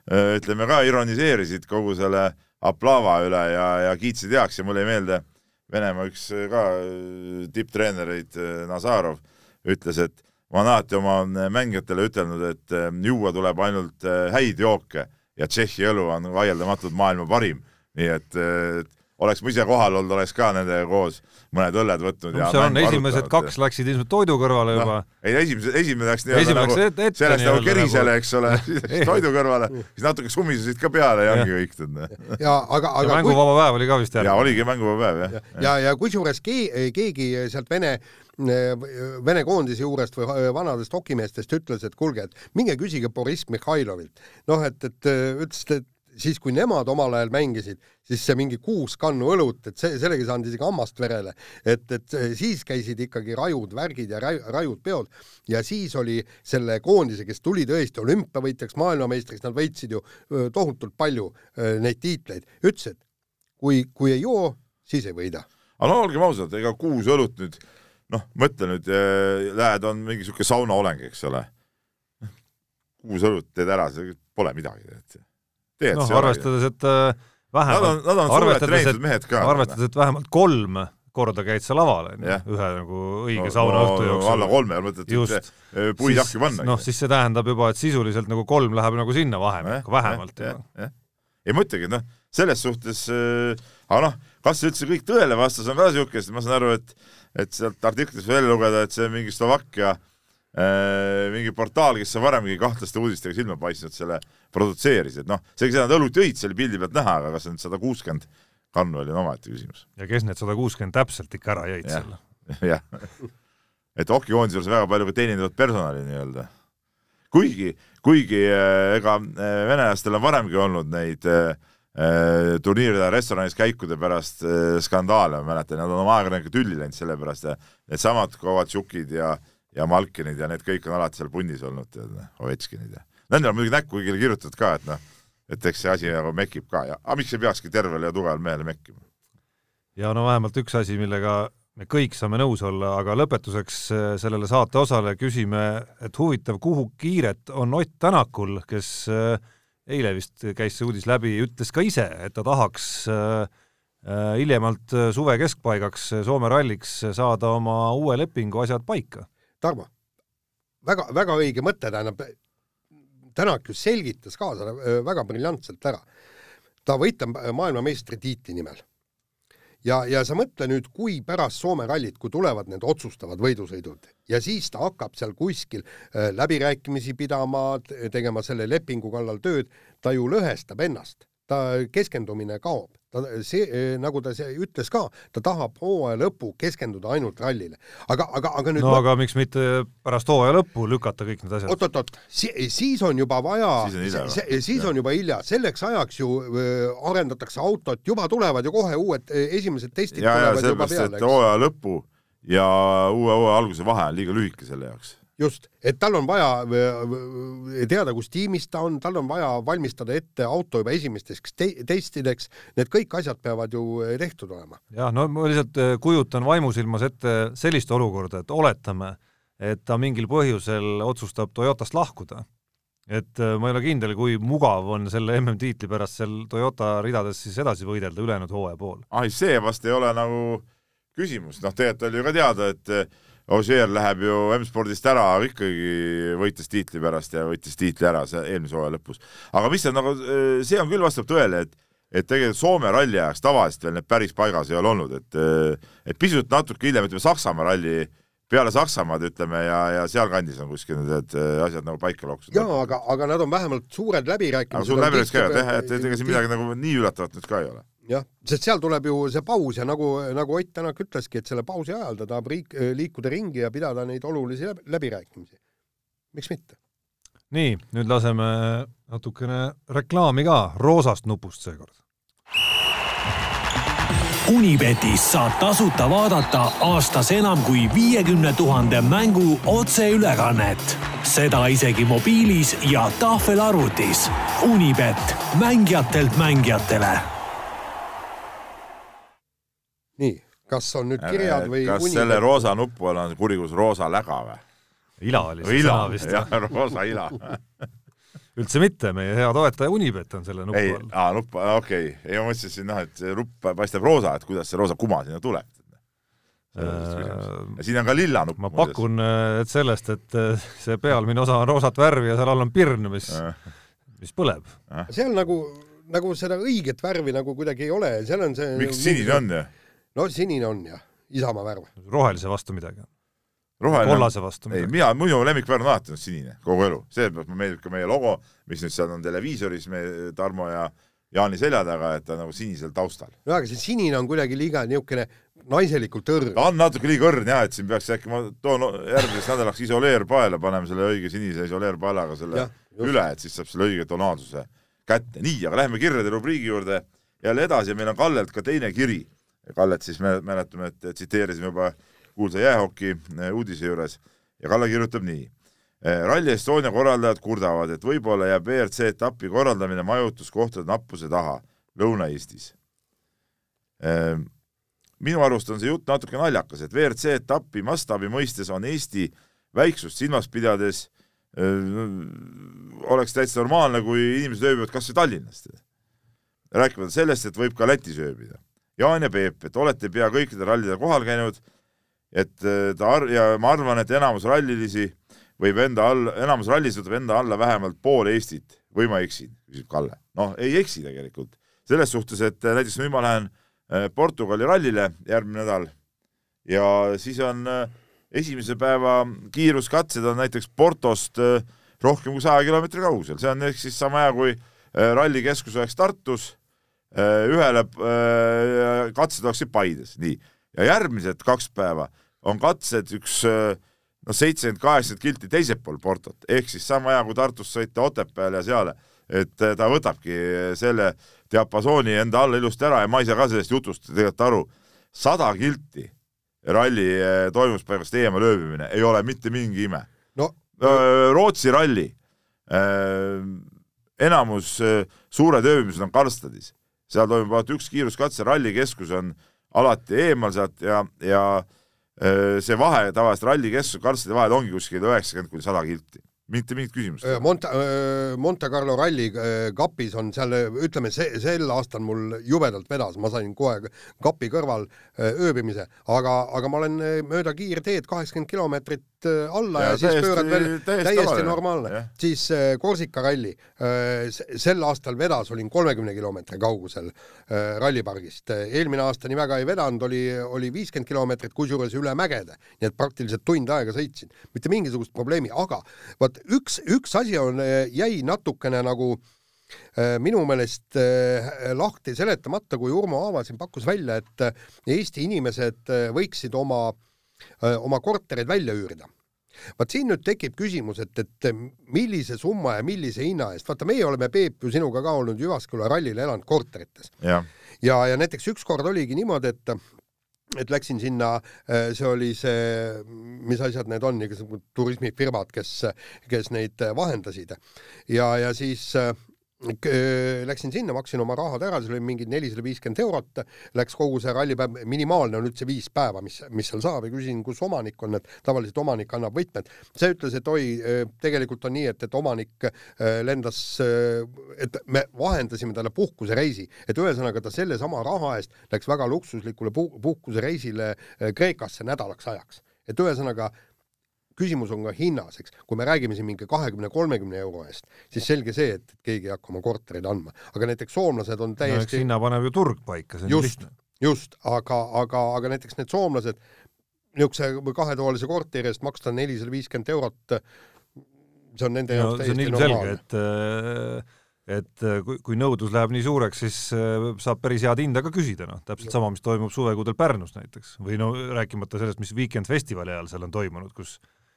ütleme ka ironiseerisid kogu selle aplava üle ja, ja kiitsid heaks. Ja mulle jäi meelde Venemaa üks ka tipptreenereid Nazarov ütles, et ma olen alati oma mängijatele ütelnud, et juua tuleb ainult häid jooke ja Tšehhi õlu on vaieldamatult maailma parim, nii et oleks ma ise kohal olnud, oleks ka nendega koos mõned õlled võtnud ja seal on esimesed arutanud. kaks läksid ilmselt toidu kõrvale juba noh, ei esimese, esimene läks nii-öelda nagu ette- ette sellest nagu kerisele nagu-, eks ole, siis toidu kõrvale, siis natuke sumisesid ka peale ja ongi kõik tead. ja aga, ja aga kui, mänguvaba päev oli ka vist ja järgmine. oligi mänguvaba päev jah. ja, ja kusjuures ke-, keegi sealt Vene Vene koondise juurest või vanadest hokimeestest ütles, et kuulge, et minge küsige Boriss Mihhailovilt. noh, et, et ütles, et siis, kui nemad omal ajal mängisid, siis see mingi kuus kannu õlut, et see, sellega ei saanud isegi hammast verele. et, et siis käisid ikkagi rajud värgid ja raju, rajud peod ja siis oli selle koondise, kes tuli tõesti olümpiavõitjaks, maailmameistriks, nad võitsid ju tohutult palju neid tiitleid, ütles, et kui, kui ei joo, siis ei võida aga no olgem ausad, ega kuus õlut nüüd noh, mõtle nüüd, lähed, on mingi siuke saunaoleng, eks ole. kuus õlut teed ära, see pole midagi tead. tead noh, olegi. arvestades, et äh, on, vähemalt, on arvestades, et, ka. arvestades, et vähemalt kolm korda käid sa laval, onju ühe nagu õige saunaõhtu alla jooksul. kolme, mõtled, Just. et eh, puid ahju panna. noh, siis see tähendab juba, et sisuliselt nagu kolm läheb nagu sinna vahemikku, vähemalt jah, juba. jah. ei ma ütlengi, et noh, selles suhtes äh,, aga noh, kas see üldse kõik tõele vastas, on ka niisugune, sest ma saan aru, et et sealt artiklist välja lugeda, et see mingi Slovakkia äh, mingi portaal, kes on varemgi kahtlaste uudistega silma paistnud, selle produtseeris, et noh, see, kes nad õlut jõid, selle pildi pealt näha, aga kas need sada kuuskümmend kannu oli, on omaette küsimus. ja kes need sada kuuskümmend täpselt ikka ära jõid selle. jah, et hokikoondise juures väga palju ka teenindavat personali nii-öelda. kuigi, kuigi äh, ega äh, venelastel on varemgi olnud neid äh, turniiride restoranis käikude pärast äh, skandaale, ma mäletan, nad on oma ajakirjanikke tülli läinud selle pärast ja needsamad Kovatšukid ja ja Malkinid ja need kõik on alati seal pundis olnud, tead, Ovečkinid ja nendel on muidugi näkku kõigile kirjutatud ka, et noh, et eks see asi nagu mekib ka ja aga miks ei peakski tervele ja tugevale mehele mekkima? ja no vähemalt üks asi, millega me kõik saame nõus olla, aga lõpetuseks äh, sellele saate osale küsime, et huvitav, kuhu kiiret on Ott Tänakul, kes äh, eile vist käis see uudis läbi, ütles ka ise, et ta tahaks äh, äh hiljemalt suve keskpaigaks Soome ralliks saada oma uue lepingu asjad paika. Tarmo, väga, väga õige mõte, tähendab, Tänak just selgitas ka seda äh, väga briljantselt ära. ta võitleb maailmameistritiitli nimel ja, ja sa mõtle nüüd, kui pärast Soome rallit, kui tulevad need otsustavad võidusõidud ja siis ta hakkab seal kuskil äh, läbirääkimisi pidama, tegema selle lepingu kallal tööd, ta ju lõhestab ennast, ta keskendumine kaob ta, see, eh, nagu ta see ütles ka, ta tahab hooaja lõppu keskenduda ainult rallile. aga, aga, aga nüüd no ma... aga miks mitte pärast hooaja lõppu lükata kõik need asjad? oot-oot-oot, siis on juba vaja, siis on juba hilja, selleks ajaks ju äh, arendatakse autot, juba tulevad ju kohe uued äh, esimesed testid ja, ja sellepärast, et hooaja lõpu ja uue hooaja alguse vahe on liiga lühike selle jaoks just, et tal on vaja teada, kus tiimis ta on, tal on vaja valmistada ette auto juba esimesteks te testideks, need kõik asjad peavad ju eh, tehtud olema. jah, no ma lihtsalt eh, kujutan vaimusilmas ette sellist olukorda, et oletame, et ta mingil põhjusel otsustab Toyotast lahkuda. et eh, ma ei ole kindel, kui mugav on selle MM-tiitli pärast seal Toyota ridades siis edasi võidelda ülejäänud hooaja pool. ai, see vast ei ole nagu küsimus, noh, tegelikult oli ju ka teada, et Ogier läheb ju M-spordist ära ikkagi võites tiitli pärast ja võitis tiitli ära see eelmise hooaja lõpus. aga mis on nagu, see on küll, vastab tõele, et et tegelikult Soome ralli ajaks tavaliselt veel need päris paigas ei ole olnud, et et pisut natuke hiljem, ütleme Saksamaa ralli peale Saksamaad, ütleme, ja, ja sealkandis on kuskil need asjad nagu paika loksunud. jaa, aga, aga nad on vähemalt suured läbirääkimised. aga suured läbirääkimised käivad jah, et, et ega siin midagi nagu nii üllatavat nüüd ka ei ole jah, sest seal tuleb ju see paus ja nagu, nagu Ott Tänak ütleski, et selle pausi ajal ta tahab riik, liikuda ringi ja pidada neid olulisi läbirääkimisi. miks mitte? nii, nüüd laseme natukene reklaami ka roosast nupust seekord. Unibetis saab tasuta vaadata aastas enam kui viiekümne tuhande mängu otseülekannet. seda isegi mobiilis ja tahvelarvutis. Unibet, mängijatelt mängijatele nii, kas on nüüd kirjad või kas uni... selle roosa nupu all on kurikuulus roosa läga või? ila oli see sõna vist. jah, roosa ila üldse mitte, meie hea toetaja Unibet on selle nupu ei, all. aa, nupp, okei okay., ei ma mõtlesin noh, et see nupp paistab roosa, et kuidas see roosa kuma sinna tuleb. ja siin on ka lilla nupp. ma pakun, et sellest, et äh, see pealmine osa on roosat värvi ja seal all on pirn, mis, mis põleb. seal nagu, nagu seda õiget värvi nagu kuidagi ei ole, seal on see miks sinine on ju? No sinine on jah, Isamaa värv. rohelise vastu midagi? kollase vastu midagi? ei, mina, minu lemmikvärv on alati olnud sinine, kogu elu. seepärast mulle meeldib ka meie logo, mis nüüd seal on televiisoris, me Tarmo ja Jaani selja taga, et ta on nagu sinisel taustal. no aga see sinine on kuidagi liiga niisugune naiselikult õrn. ta on natuke liiga õrn jah, et siin peaks äkki, ma toon järgmiseks nädalaks isoleerpaela, paneme selle õige sinise isoleerpaelaga selle ja, üle, et siis saab selle õige tonaalsuse kätte. nii, aga läheme kirjade rubriigi juurde jälle edasi ja meil on Kallelt ka teine kiri Kallet siis me mäletame, et tsiteerisime juba kuulsa jäähoki eh, uudise juures ja Kalle kirjutab nii. Eh, Rally Estonia korraldajad kurdavad, et võib-olla jääb WRC etapi korraldamine majutuskohtade nappuse taha Lõuna-Eestis. Eh, minu arust on see jutt natuke naljakas, et WRC etapi mastaabi mõistes on Eesti väiksust silmas pidades öö, oleks täitsa normaalne, kui inimesed ööbivad kas või Tallinnast. rääkimata sellest, et võib ka Lätis ööbida Jaan ja Peep, et olete pea kõikidel rallidel kohal käinud, et äh, ta ar-, ja ma arvan, et enamus rallilisi võib enda all, enamus rallis võtab enda alla vähemalt pool Eestit või ma eksin, küsib Kalle. noh, ei eksi tegelikult. selles suhtes, et äh, näiteks nüüd ma lähen äh, Portugali rallile järgmine nädal ja siis on esimese päeva kiiruskatsed on näiteks Portost rohkem kui saja kilomeetri kaugusel, see on ehk siis sama hea, kui rallikeskus oleks Tartus ühele äh, katsed oleksid Paides, nii. ja järgmised kaks päeva on katsed üks äh, noh, seitsekümmend, kaheksakümmend kilti teisel pool Portot, ehk siis sama hea kui Tartust sõita Otepääle ja seale, et ta võtabki selle diapasooni enda alla ilusti ära ja ma ei saa ka sellest jutust tegelikult aru. sada kilti ralli toimuspaigast eemal ööbimine ei ole mitte mingi ime no.. Rootsi ralli enamus suured ööbimised on Karstadis seal toimub vaata üks kiiruskatse, rallikeskus on alati eemal sealt ja, ja see vahe tavaliselt rallikeskuse karstide vahel ongi kuskil üheksakümmend kuni sada kilti. mitte mingit küsimust. Monte, Monte Carlo ralli kapis on seal, ütleme, see, sel aastal mul jubedalt vedas, ma sain kohe kapi kõrval ööbimise, aga, aga ma olen mööda kiirteed kaheksakümmend kilomeetrit alla ja, ja siis täiesti, pöörad veel täiesti, täiesti normaalne. siis Korsika ralli, sel aastal vedas, olin kolmekümne kilomeetri kaugusel rallipargist. eelmine aasta nii väga ei vedanud, oli, oli viiskümmend kilomeetrit, kusjuures üle mägede, nii et praktiliselt tund aega sõitsin, mitte mingisugust probleemi, aga vot üks, üks asi on, jäi natukene nagu minu meelest lahti seletamata, kui Urmo Aava siin pakkus välja, et Eesti inimesed võiksid oma, oma korterid välja üürida vaat siin nüüd tekib küsimus, et, et millise summa ja millise hinna eest, vaata, meie oleme, Peep, ju sinuga ka olnud Jyvaskyla rallil elanud korterites. ja, ja, ja näiteks ükskord oligi niimoodi, et et läksin sinna, äh, see oli see, mis asjad need on, igasugused turismifirmad, kes, kes neid vahendasid. Ja, ja siis äh, Läksin sinna, maksin oma rahad ära, see oli mingi nelisada viiskümmend eurot, läks kogu see rallipäev, minimaalne on üldse viis päeva, mis, mis seal saab ja küsisin, kus omanik on, et tavaliselt omanik annab võtmed. see ütles, et oi, tegelikult on nii, et, et omanik lendas, et me vahendasime talle puhkusereisi, et ühesõnaga ta sellesama raha eest läks väga luksuslikule puhkusereisile Kreekasse nädalaks ajaks. et ühesõnaga küsimus on ka hinnas, eks, kui me räägime siin mingi kahekümne, kolmekümne euro eest, siis selge see, et keegi ei hakka oma kortereid andma, aga näiteks soomlased on täiesti no, hinna paneb ju turg paika, see on just, lihtne. just, aga, aga, aga näiteks need soomlased, niisuguse kahetoalise korteri eest maksta nelisada viiskümmend eurot, see on nende no, jaoks täiesti normaalne. et äh, et kui, kui nõudlus läheb nii suureks, siis äh, saab päris head hinda ka küsida, noh, täpselt sama, mis toimub suvekuudel Pärnus näiteks. Või no rääkimata sellest, mis Weekend festivali ajal seal on toimunud, kus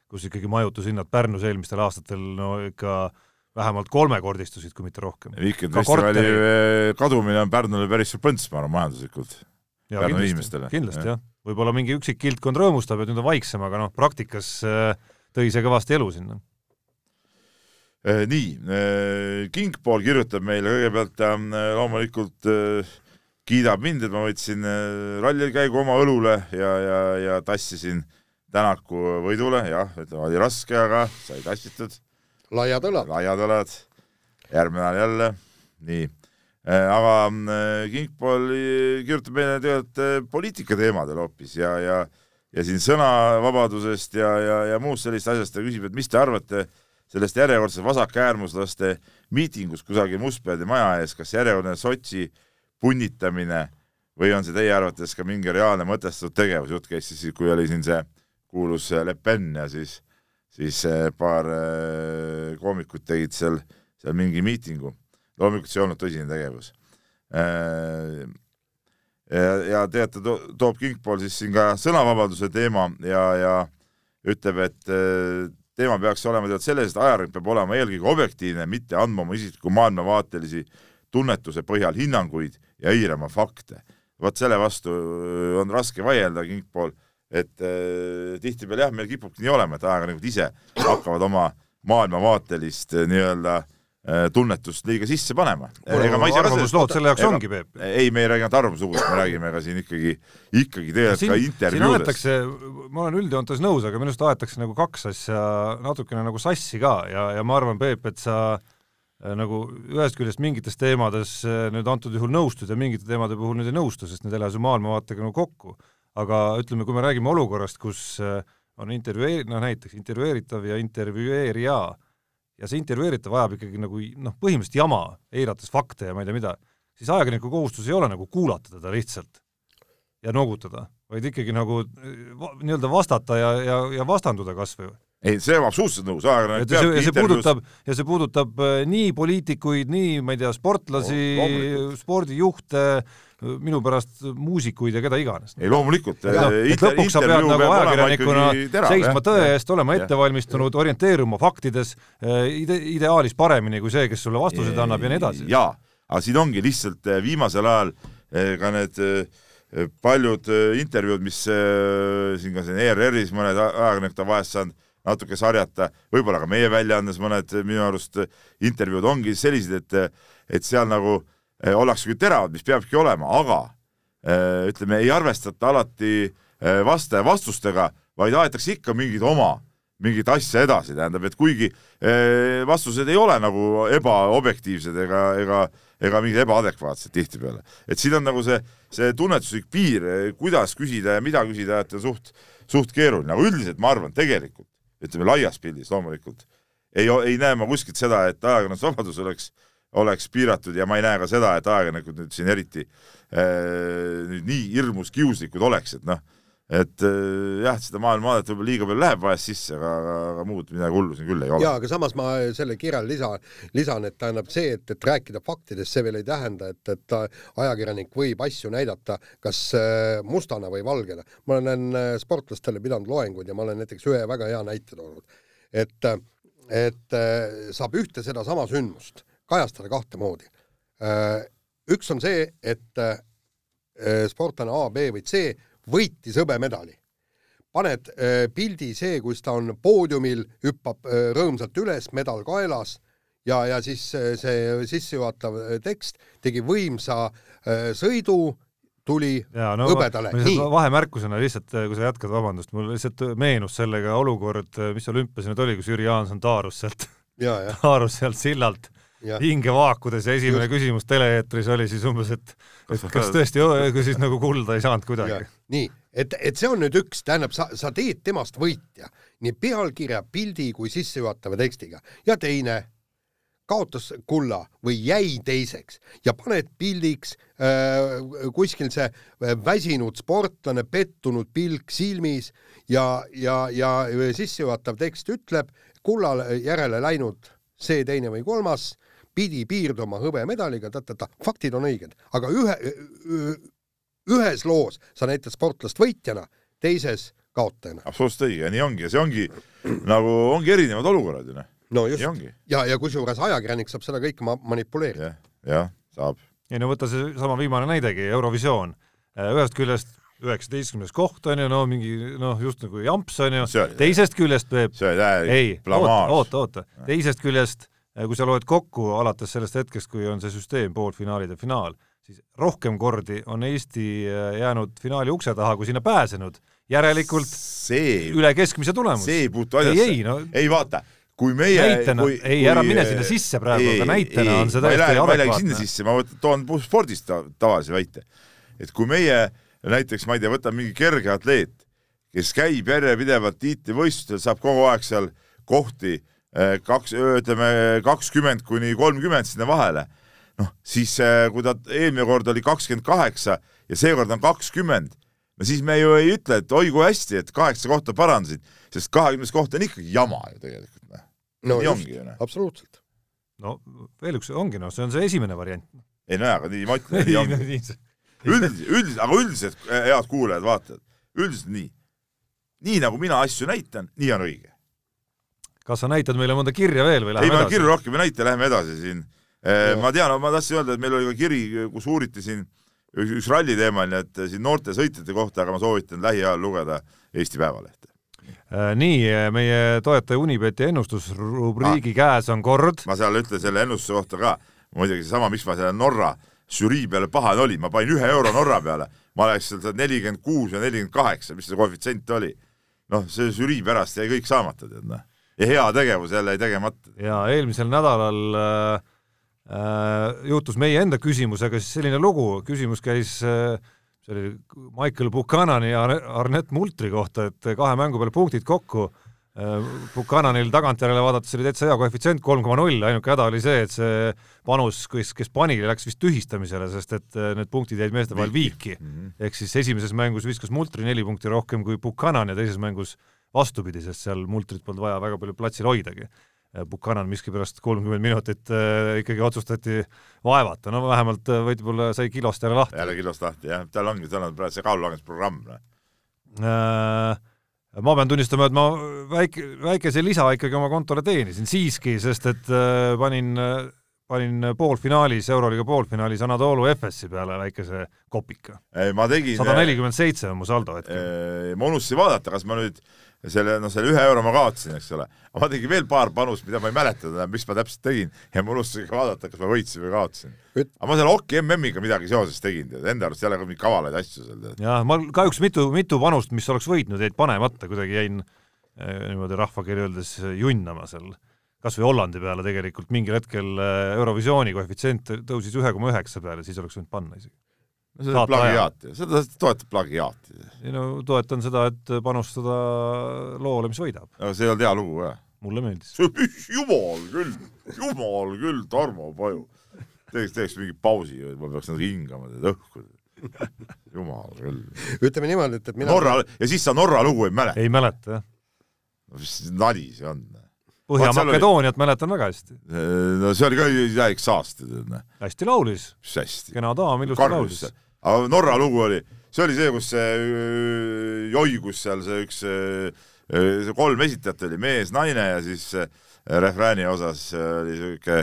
kus ikkagi majutushinnad Pärnus eelmistel aastatel no ikka vähemalt kolmekordistusid, kui mitte rohkem. Weekend festivali korteri... kadumine on Pärnule päris põnts, ma arvan, majanduslikult. Pärnu inimestele. kindlasti jah, jah., võib-olla mingi üksik kildkond rõõmustab, et nüüd on vaiksem, aga noh, praktikas äh, tõi see kõvasti elu sinna äh,. nii äh,, Kingpool kirjutab meile kõigepealt äh, loomulikult äh, kiidab mind, et ma võtsin äh, rallil käigu oma õlule ja, ja, ja tassisin äh, Tänaku võidule, jah, ütleme oli raske, aga sai tassitud. laiad õlad. laiad õlad. järgmine nädal jälle, nii. Äh, aga äh, Kingpool kirjutab meile tegelikult äh, poliitikateemadel hoopis ja, ja ja siin sõnavabadusest ja, ja, ja muust sellist asjast ta küsib, et mis te arvate sellest järjekordsest vasakäärmuslaste miitingust kusagil Mustpeade maja ees, kas järjekordne Sotši punnitamine või on see teie arvates ka mingi reaalne mõtestatud tegevus, jutt käis siis, kui oli siin see kuulus Le Pen ja siis, siis eh, paar eh, koomikut tegid seal, seal mingi miitingu. loomulikult see ei olnud tõsine tegevus. Ja, ja teate, toob Kingpool siis siin ka sõnavabaduse teema ja, ja ütleb, et teema peaks olema tead selles, et ajakirjanik peab olema eelkõige objektiivne, mitte andma oma isikliku maailmavaatelisi tunnetuse põhjal hinnanguid ja eirama fakte. vot selle vastu on raske vaielda, Kingpool et äh, tihtipeale jah, meil kipubki nii olema, et ajakirjanikud ise hakkavad oma maailmavaatelist äh, nii-öelda äh, tunnetust liiga sisse panema. arvamuslood selle jaoks ongi, Peep. ei, me ei räägi ainult arvamuslugudest, me räägime ka siin ikkagi, ikkagi tegelikult ka intervjuudest. ma olen üldjoontes nõus, aga minu arust aetakse nagu kaks asja natukene nagu sassi ka ja, ja ma arvan, Peep, et sa äh, nagu ühest küljest mingites teemades nüüd antud juhul nõustud ja mingite teemade puhul nüüd ei nõustu, sest need ei lähe su maailmavaatega nagu kokku aga ütleme, kui me räägime olukorrast, kus äh, on intervjueeri-, noh näiteks intervjueeritav ja intervjueerija ja see intervjueeritav ajab ikkagi nagu noh, põhimõtteliselt jama, eirates fakte ja ma ei tea mida, siis ajakirjaniku kohustus ei ole nagu kuulata teda lihtsalt ja noogutada, vaid ikkagi nagu äh, nii-öelda vastata ja, ja, ja vastanduda kas või ei, see on absoluutselt nõus, ajakirjanik peabki see puudutab, ja see puudutab äh, nii poliitikuid, nii ma ei tea, sportlasi no,, spordijuhte, minu pärast muusikuid ja keda iganes. ei loomulikult. No, et lõpuks sa pead nagu ajakirjanikuna seisma tõe eest, olema ette valmistunud, orienteeruma faktides äh, ide-, ideaalis paremini kui see, kes sulle vastuseid annab ja nii edasi. jaa, aga siin ongi lihtsalt äh, viimasel ajal äh, ka need paljud intervjuud, mis siin ka siin ERR-is mõned ajakirjanikud on vahest saanud natuke sarjata, võib-olla ka meie väljaandes mõned minu arust intervjuud ongi sellised, et, et seal nagu Eh, ollakse küll teravad, mis peabki olema, aga eh, ütleme, ei arvestata alati eh, vastaja vastustega, vaid aetakse ikka mingeid oma mingit asja edasi, tähendab, et kuigi eh, vastused ei ole nagu ebaobjektiivsed ega, ega, ega mingid ebaadekvaatsed tihtipeale. et siin on nagu see, see tunnetuslik piir, kuidas küsida ja mida küsida, et on suht, suht keeruline, aga üldiselt ma arvan, tegelikult ütleme laias pildis loomulikult. Ei, ei näe ma kuskilt seda, et ajakirjandusvabadus oleks oleks piiratud ja ma ei näe ka seda, et ajakirjanikud nüüd siin eriti äh, nüüd nii hirmus kiuslikud oleks, et noh, et äh, jah, seda maailma vaadata võib-olla liiga palju läheb vahest sisse, aga, aga, muud midagi hullu siin küll ei ole. jaa, aga samas ma selle kirjal lisa, lisan, et tähendab see, et, et rääkida faktidest, see veel ei tähenda, et, et ajakirjanik võib asju näidata kas äh, mustana või valgena. ma olen äh, sportlastele pidanud loenguid ja ma olen näiteks ühe väga hea näite toonud, et, et saab ühte sedasama sündmust kajastada kahte moodi. üks on see, et sportlane A, B või C võitis hõbemedali. paned äh, pildi see, kus ta on poodiumil, hüppab äh, rõõmsalt üles, medal kaelas ja, ja siis äh, see sissejuhatav tekst tegi võimsa sõidu, tuli ja, no, hõbedale. vahemärkusena lihtsalt, kui sa jätkad, vabandust, mul lihtsalt meenus sellega olukord, mis olümpias nüüd oli, kus Jüri Jaanson taarus sealt, taarus sealt sillalt hinge vaakudes ja esimene Just. küsimus tele-eetris oli siis umbes, et et kas tõesti, kui siis nagu kulda ei saanud kuidagi. nii, et, et see on nüüd üks, tähendab, sa, sa teed temast võitja nii pealkirja, pildi kui sissejuhatava tekstiga ja teine kaotas kulla või jäi teiseks ja paned pildiks äh, kuskil see äh, väsinud sportlane, pettunud pilk silmis ja, ja, ja sissejuhatav tekst ütleb kulla järele läinud see, teine või kolmas pidi piirduma hõbemedaliga, ta-ta-ta, faktid on õiged, aga ühe, ühes loos sa näitad sportlast võitjana, teises kaotajana. absoluutselt õige ja nii ongi ja see ongi nagu ongi erinevad olukorrad ju noh. no just, ja, ja kusjuures ajakirjanik saab seda kõike ma-, manipuleerida ja,. jah, saab. ei no võta seesama viimane näidegi, Eurovisioon. Äh, ühest küljest üheksateistkümnes koht on ju, no mingi noh, just nagu jamps on ju, teisest küljest Peep, ei, oota, oota, oota, teisest küljest Äh, kui sa loed kokku alates sellest hetkest, kui on see süsteem poolfinaalid ja finaal, siis rohkem kordi on Eesti äh, jäänud finaali ukse taha, kui sinna pääsenud. järelikult see, üle keskmise tulemus. see ei puutu asjasse. ei, ei, no, ei vaata, kui meie näitena, ei, ära mine sinna sisse praegu, aga näitena ei, on see täiesti adekvaatne. ma ei lähe sinna sisse, ma toon spordist ta, tavalise väite. et kui meie näiteks, ma ei tea, võtame mingi kerge atleet, kes käib järjepidevalt tiitlivõistlustel, saab kogu aeg seal kohti Äh, kaks, ütleme kakskümmend kuni kolmkümmend sinna vahele, noh siis äh, kui ta eelmine kord oli kakskümmend kaheksa ja seekord on kakskümmend, no siis me ju ei ütle, et oi kui hästi, et kaheksa kohta parandasid, sest kahekümnes koht on ikkagi jama ju tegelikult, noh. no nii ongi ju, noh. absoluutselt. no veel üks, ongi noh, see on see esimene variant. ei no jaa, aga nii ma ütlen, nii ongi. üldiselt, üldiselt, aga üldiselt, head kuulajad, vaatajad, üldiselt nii. nii nagu mina asju näitan, nii on õige kas sa näitad meile mõnda kirja veel või läheme ei, edasi? kirju rohkem ei näita, läheme edasi siin. Eh, ma tean, ma tahtsin öelda, et meil oli ka kiri, kus uuriti siin üks, üks ralliteemaline, et siin noorte sõitjate kohta, aga ma soovitan lähiajal lugeda Eesti Päevalehte. Eh, nii, meie toetaja Unibeti ennustusrubriigi ah, käes on kord. ma seal ütlen selle ennustuse kohta ka, muidugi seesama, miks ma selle Norra žürii peale pahane olin, ma panin ühe euro Norra peale, ma oleks seal nelikümmend kuus või nelikümmend kaheksa, mis see koefitsient oli. noh, see žürii pärast jäi kõik saamata, tead noh ja heategevus jälle jäi tegemata. ja eelmisel nädalal äh, äh, juhtus meie enda küsimusega siis selline lugu, küsimus käis äh, see oli Michael Buchanani ja Arnett Multri kohta, et kahe mängu peale punktid kokku äh,. Buchananil tagantjärele vaadates oli täitsa hea koefitsient kolm koma null, ainuke häda oli see, et see panus, kes, kes pani, läks vist tühistamisele, sest et äh, need punktid jäid meeste vahel viiki mm. -hmm. ehk siis esimeses mängus viskas Multri neli punkti rohkem kui Buchanan ja teises mängus vastupidi, sest seal multrit polnud vaja väga palju platsil hoidagi. Buchanan miskipärast kolmkümmend minutit äh, ikkagi otsustati vaevata, no vähemalt äh, võib-olla sai kilost jälle lahti. jälle kilost lahti, jah, tal ongi, tal on praegu see kaalulangusprogramm äh,. ma pean tunnistama, et ma väike, väikese lisa ikkagi oma kontole teenisin siiski, sest et äh, panin äh, panin poolfinaalis, Euroliiga poolfinaalis Anatoolu Efesi peale väikese kopika. ma tegin sada nelikümmend seitse on mu saldo hetkel. ma unustasin vaadata, kas ma nüüd äh, selle, noh, selle ühe euro ma kaotasin, eks ole. aga ma tegin veel paar panust, mida ma ei mäleta, mis ma täpselt tegin ja ma unustasin ka vaadata, kas ma võitsin või kaotasin. aga ma selle Oki MM-iga midagi seoses tegin, tead, enda arust jälle mingeid kavalaid asju seal, jah, ma kahjuks mitu, mitu panust, mis oleks võitnud, jäid panemata, kuidagi jäin niimoodi rahvakeeli öeldes junnama seal, kas või Hollandi peale tegelikult mingil hetkel äh, Eurovisiooni koefitsient tõusis ühe koma üheksa peale, siis oleks võinud panna isegi. No see on plagiaat, seda toetab plagiaati. ei no toetan seda, et panustada loole, mis võidab. aga see ei olnud hea lugu, jah? mulle meeldis. jumal küll, jumal küll, Tarmo Paju. teeks, teeks mingi pausi, ma peaks nagu hingama teda õhku. jumal küll. ütleme niimoodi, et, et mina Norra, ja siis sa Norra lugu ei mäleta? ei mäleta, jah. no mis nali see on? Põhja-Makedooniat oli... mäletan väga hästi. no see oli ka aasta, tead. Noh. hästi laulis. hästi? kena daam, ilusti laulis. Aga Norra lugu oli, see oli see, kus see äh, joigus seal see üks äh, see kolm esitajat oli mees, naine ja siis refrääni osas oli siuke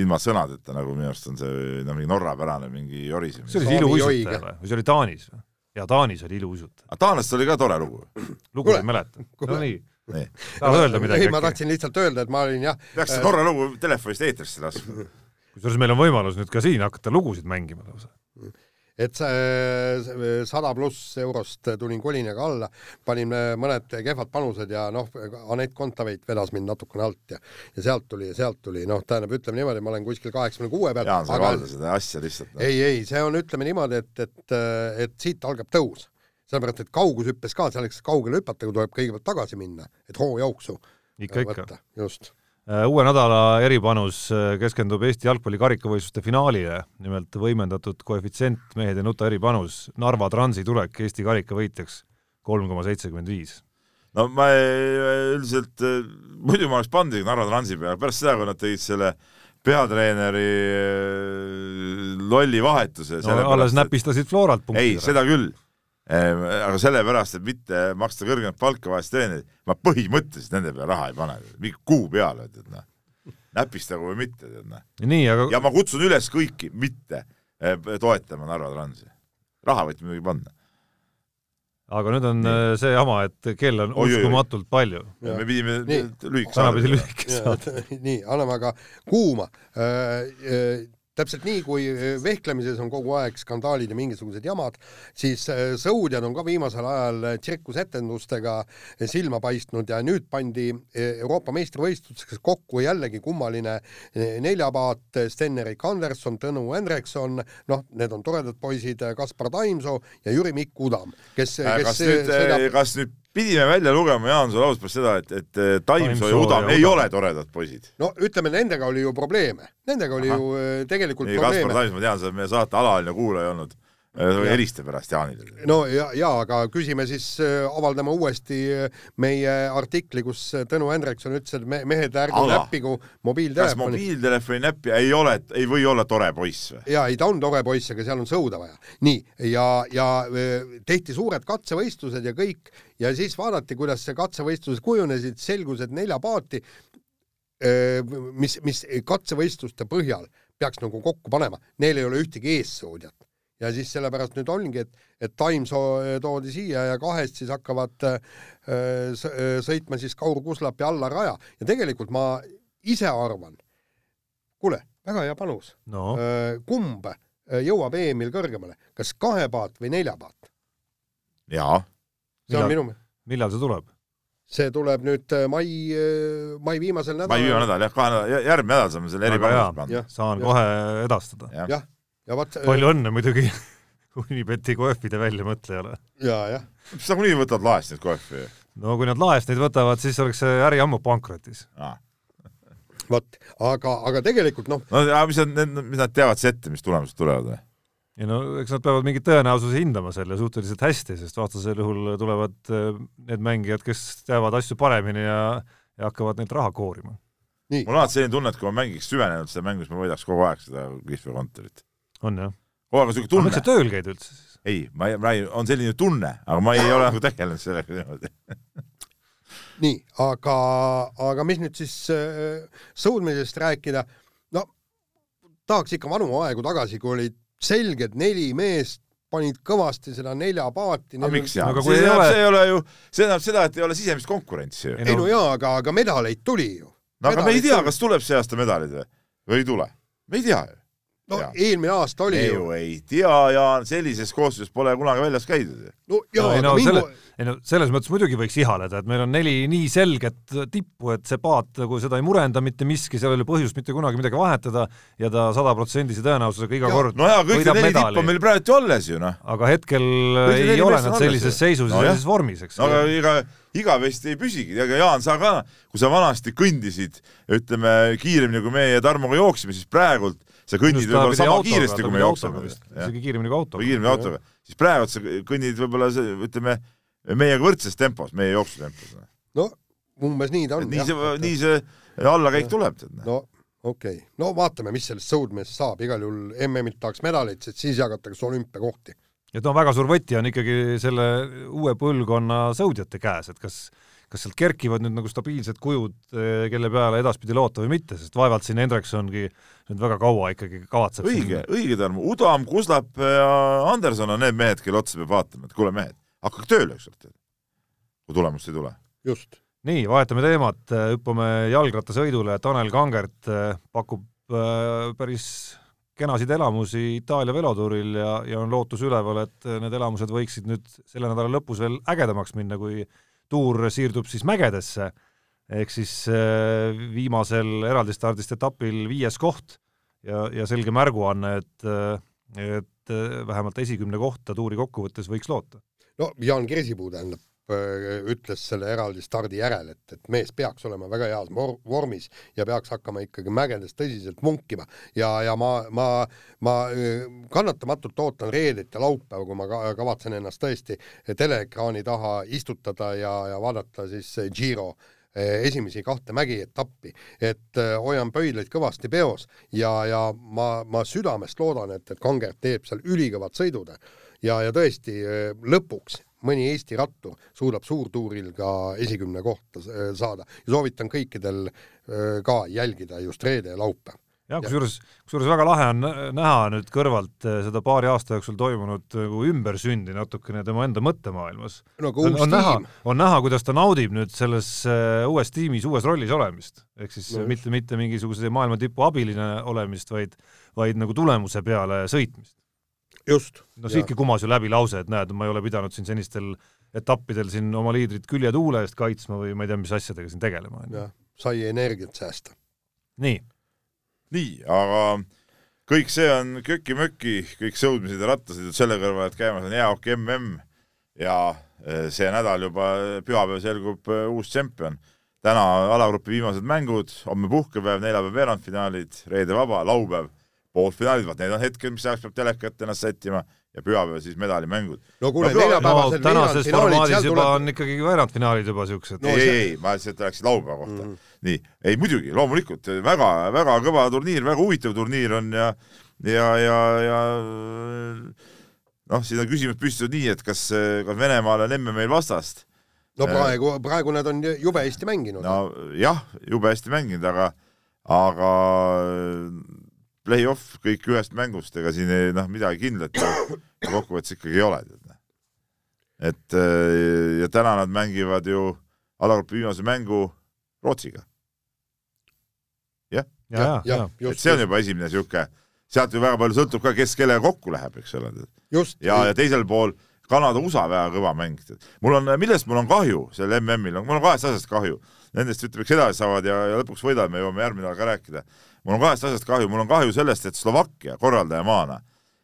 ilma sõnadeta, nagu minu arust on see noh, mingi norrapärane mingi jorisemine. see oli see iluuisutaja või, või see oli Taanis või? jaa, Taanis oli iluuisutaja. aga taanlastel oli ka tore lugu. lugu ei mäleta. no nii. tahad öelda midagi? ei, ma tahtsin lihtsalt öelda, et ma olin jah peaks Norra lugu telefonist eetrisse laskma. kusjuures meil on võimalus nüüd ka siin hakata lugusid mängima lausa et see sada pluss eurost tulin kolinaga alla, panin mõned kehvad panused ja noh, Anett Kontaveit vedas mind natukene alt ja ja sealt tuli ja sealt tuli, noh, tähendab, ütleme niimoodi, ma olen kuskil kaheksakümne kuue peal. Jaan, sa valda seda asja lihtsalt no.. ei, ei, see on, ütleme niimoodi, et, et, et siit algab tõus. sellepärast, et kaugushüppes ka selleks kaugele hüpata, kui tuleb kõigepealt tagasi minna, et hoojooksu ikka, ikka. just Äh, uue nädala eripanus äh, keskendub Eesti jalgpalli karikavõistluste finaalile, nimelt võimendatud koefitsient mehed ei nuta eripanus, Narva Transi tulek Eesti karikavõitjaks kolm koma seitsekümmend viis. no ma üldiselt, äh, muidu ma oleks pannud Narva Transi peale, pärast seda, kui nad tegid selle peatreeneri lolli vahetuse no alles näpistasid Floralt punkti. ei, seda küll aga sellepärast, et mitte maksta kõrgemat palka vahest treenerid, ma põhimõtteliselt nende peale raha ei pane, mingi kuu peale, tead noh. näpistagu või mitte, tead noh. Aga... ja ma kutsun üles kõiki mitte eh, toetama Narva Transi. raha võite muidugi panna. aga nüüd on nii. Eh, see jama, et kell on oi, uskumatult oi, oi. palju. me pidime lühikese tänapidi lühikese saada. nii, anname aga kuuma äh, äh, täpselt nii, kui äh, vehklemises on kogu aeg skandaalid ja mingisugused jamad, siis äh, sõudjad on ka viimasel ajal äh, tsirkusetendustega silma paistnud ja nüüd pandi Euroopa meistrivõistluseks kokku jällegi kummaline neljapaat, Sten-Erik Anderson, Tõnu Hendrikson, noh, need on toredad poisid, Kaspar Taimsoo ja Jüri-Mikk Udam, kes, kes kas nüüd sõidab... kas nüüd pidime välja lugema Jaan sulle ausalt pärast seda, et, et Taimsoo ja Udam ei ole toredad poisid. no ütleme, nendega oli ju probleeme, nendega oli Aha. ju äh, tegelikult nii, probleeme. Kaspar Taimsoo, ma tean, sa oled meie saate alaline kuulaja olnud helista pärast Jaanile. no ja, ja aga küsime siis, äh, avaldame uuesti äh, meie artikli, kus Tõnu Hendrikson ütles, et me, mehed, ärge näppigu mobiiltelefoni. kas mobiiltelefoni näppi ei ole, ei või olla tore poiss või? jaa, ei ta on tore poiss, aga seal on sõuda vaja. nii, ja, ja tehti suured katsevõistlused ja kõik ja siis vaadati, kuidas see katsevõistlused kujunesid, selgus, et nelja paati, mis, mis katsevõistluste põhjal peaks nagu kokku panema, neil ei ole ühtegi eessõudjat. Ja siis sellepärast nüüd ongi, et, et Taimsoo toodi siia ja kahest siis hakkavad sõitma siis Kaur Kuslapi alla raja ja tegelikult ma ise arvan, kuule, väga hea panus no.. kumb jõuab EM-il kõrgemale, kas kahepaat või neljapaat? jaa see on minu millal see tuleb? see tuleb nüüd äh, mai, äh, mai viimasel nädalal. mai viimane nädal jah, kahe nädala, järgmine nädal saame selle eripäevaks panna. saan ja. kohe edastada ja.. jah, ja vaat palju õnne muidugi Unibeti kohvide väljamõtlejale. ja, jah. mis sa nagunii võtad laest neid kohvi? no kui nad laest neid võtavad, siis oleks see äri ammu pankrotis ah. vot, aga, aga tegelikult noh no mis nad, mis nad teavad siis ette, mis tulemused tulevad või? ei no eks nad peavad mingit tõenäosuse hindama selle suhteliselt hästi, sest vastasel juhul tulevad äh, need mängijad, kes teavad asju paremini ja, ja hakkavad neilt raha koorima. mul on alati selline tunne, et kui ma mängiks süvenenud seda mängu, siis ma võidaks kogu aeg seda Cliffi kontorit. On jah? kogu aeg on niisugune tunne. miks sa tööl käid üldse siis? ei, ma ei, ma ei, on selline tunne, aga ma ei ole nagu tegelenud sellega niimoodi nii, aga, aga mis nüüd siis äh, sõudmisest rääkida, no tahaks ikka vanu aegu tagasi, kui olid selgelt neli meest panid kõvasti seda neljapaati. aga miks jaa, see, ole... see ei ole ju, see tähendab seda, et ei ole sisemist konkurentsi ju. ei no jaa, aga, aga medaleid tuli ju. no aga me ei tea, kas tuleb see aasta medalid või, või ei tule, me ei tea ju. No Jaa. eelmine aasta oli me ju. ei tea, Jaan, sellises koosseisus pole kunagi väljas käidud. No jaa ei aga no mingu selle, ei no selles mõttes muidugi võiks ihaleda, et meil on neli nii selget tippu, et see paat nagu seda ei murenda mitte miski, seal ei ole põhjust mitte kunagi midagi vahetada ja ta sadaprotsendise tõenäosusega iga Ja, kord no jaa, kõik need neli tippu medali on meil praegu ju alles ju noh. aga hetkel Kõik ei ole nad sellises seisus ja No jah. sellises vormis, eks no aga ega igavesti ei püsigi, ega Jaan, sa ka, kui sa vanasti kõndisid, ütleme kiiremini kui meie Tarmoga jooksime, siis praegult sa kõnnid võib-olla sama kiiresti kui me jookseme vist. isegi kiiremini kui autoga. või kiiremini autoga, siis praegu sa kõnnid võib-olla see- ütleme meiega võrdses tempos, meie jooksutempos. no umbes nii ta on nii see, nii see allakäik tuleb, tead. no okei okay., no vaatame, mis sellest sõudmeest saab, igal juhul MM-ilt tahaks medalit, sest siis jagatakse olümpiakohti. et no väga suur võti on ikkagi selle uue põlvkonna sõudjate käes, et kas kas sealt kerkivad nüüd nagu stabiilsed kujud, kelle peale edaspidi loota või mitte, sest vaevalt siin Hendriksongi nüüd väga kaua ikkagi kavatseb õige, õige Tarmo, Udam, Kuslap ja Anderson on need mehed, kelle otsa peab vaatama, et kuule mehed, hakake tööle ükskord, kui tulemust ei tule. just. nii, vahetame teemat, hüppame jalgrattasõidule, Tanel Kangert äh, pakub äh, päris kenasid elamusi Itaalia velotuuril ja, ja on lootus üleval, et need elamused võiksid nüüd selle nädala lõpus veel ägedamaks minna, kui tuur siirdub siis mägedesse, ehk siis äh, viimasel eraldistardist etapil viies koht ja, ja selge märguanne, et, et äh, vähemalt esikümne kohta tuuri kokkuvõttes võiks loota. no Jaan Kirsipuu tähendab ütles selle eraldi stardi järel, et, et mees peaks olema väga heas vormis ja peaks hakkama ikkagi mägedes tõsiselt munkima. Ja, ja ma, ma, ma kannatamatult ootan reedet ja laupäeva, kui ma kavatsen ennast tõesti teleekraani taha istutada ja, ja vaadata siis Giro esimesi kahte mägietappi, et hoian pöidlaid kõvasti peos ja, ja ma, ma südamest loodan, et, et Kangert teeb seal ülikõvad sõidud. Ja, ja tõesti lõpuks mõni Eesti rattur suudab suurtuuril ka esikümne kohta saada ja soovitan kõikidel ka jälgida just reede ja laupäev. jah, kusjuures, kusjuures väga lahe on näha nüüd kõrvalt seda paari aasta jooksul toimunud nagu ümbersündi natukene tema enda mõttemaailmas no,. on, on näha, on näha, kuidas ta naudib nüüd selles uues tiimis, uues rollis olemist. ehk siis no, mitte, mitte mingisuguse maailma tipu abiline olemist, vaid, vaid nagu tulemuse peale sõitmist just. no siitki kumas ju läbi lause, et näed, ma ei ole pidanud siin senistel etappidel siin oma liidrit külje tuule eest kaitsma või ma ei tea, mis asjadega siin tegelema. jah, sai energiat säästa. nii. nii, aga kõik see on köki-möki, kõik sõudmised ja rattasõidud selle kõrval, et käimas on jääok mm ja see nädal juba pühapäev selgub uus tšempion. täna alagrupi viimased mängud, homme puhkepäev, neljapäev veerandfinaalid, reede vaba, laupäev poolfinaalid, vaat need on hetked, mis ajaks peab teleka ette ennast sättima ja pühapäeval siis medalimängud. no kuule no,, neljapäevasel no, tänases formaadis juba tuleb... on ikkagi veerandfinaalid juba siuksed no,. ei, ei, ma lihtsalt rääkisin laupäeva kohta mm. -hmm. nii, ei muidugi, loomulikult väga, väga kõva turniir, väga huvitav turniir on ja ja, ja, ja noh, siin on küsimus püstitatud nii, et kas, kas Venemaal on emme meil vastast. no praegu, praegu nad on jube hästi mänginud. no jah, jube hästi mänginud, aga, aga play-off kõik ühest mängust, ega siin ei noh, midagi kindlat kokkuvõttes ikkagi ei ole. et ja täna nad mängivad ju alagrupi viimase mängu Rootsiga. jah? ja, ja, ja, et see on juba esimene niisugune, sealt ju väga palju sõltub ka, kes kellega kokku läheb, eks ole. ja, ja teisel pool Kanada-USA väga kõva mäng. mul on, millest mul on kahju sel MM-il, mul on kahest asjast kahju. Nendest ütleme, kes edasi saavad ja, ja lõpuks võidavad, me jõuame järgmine nädal ka rääkida. Mul on kahest asjast kahju, mul on kahju sellest, et Slovakkia korraldajamaana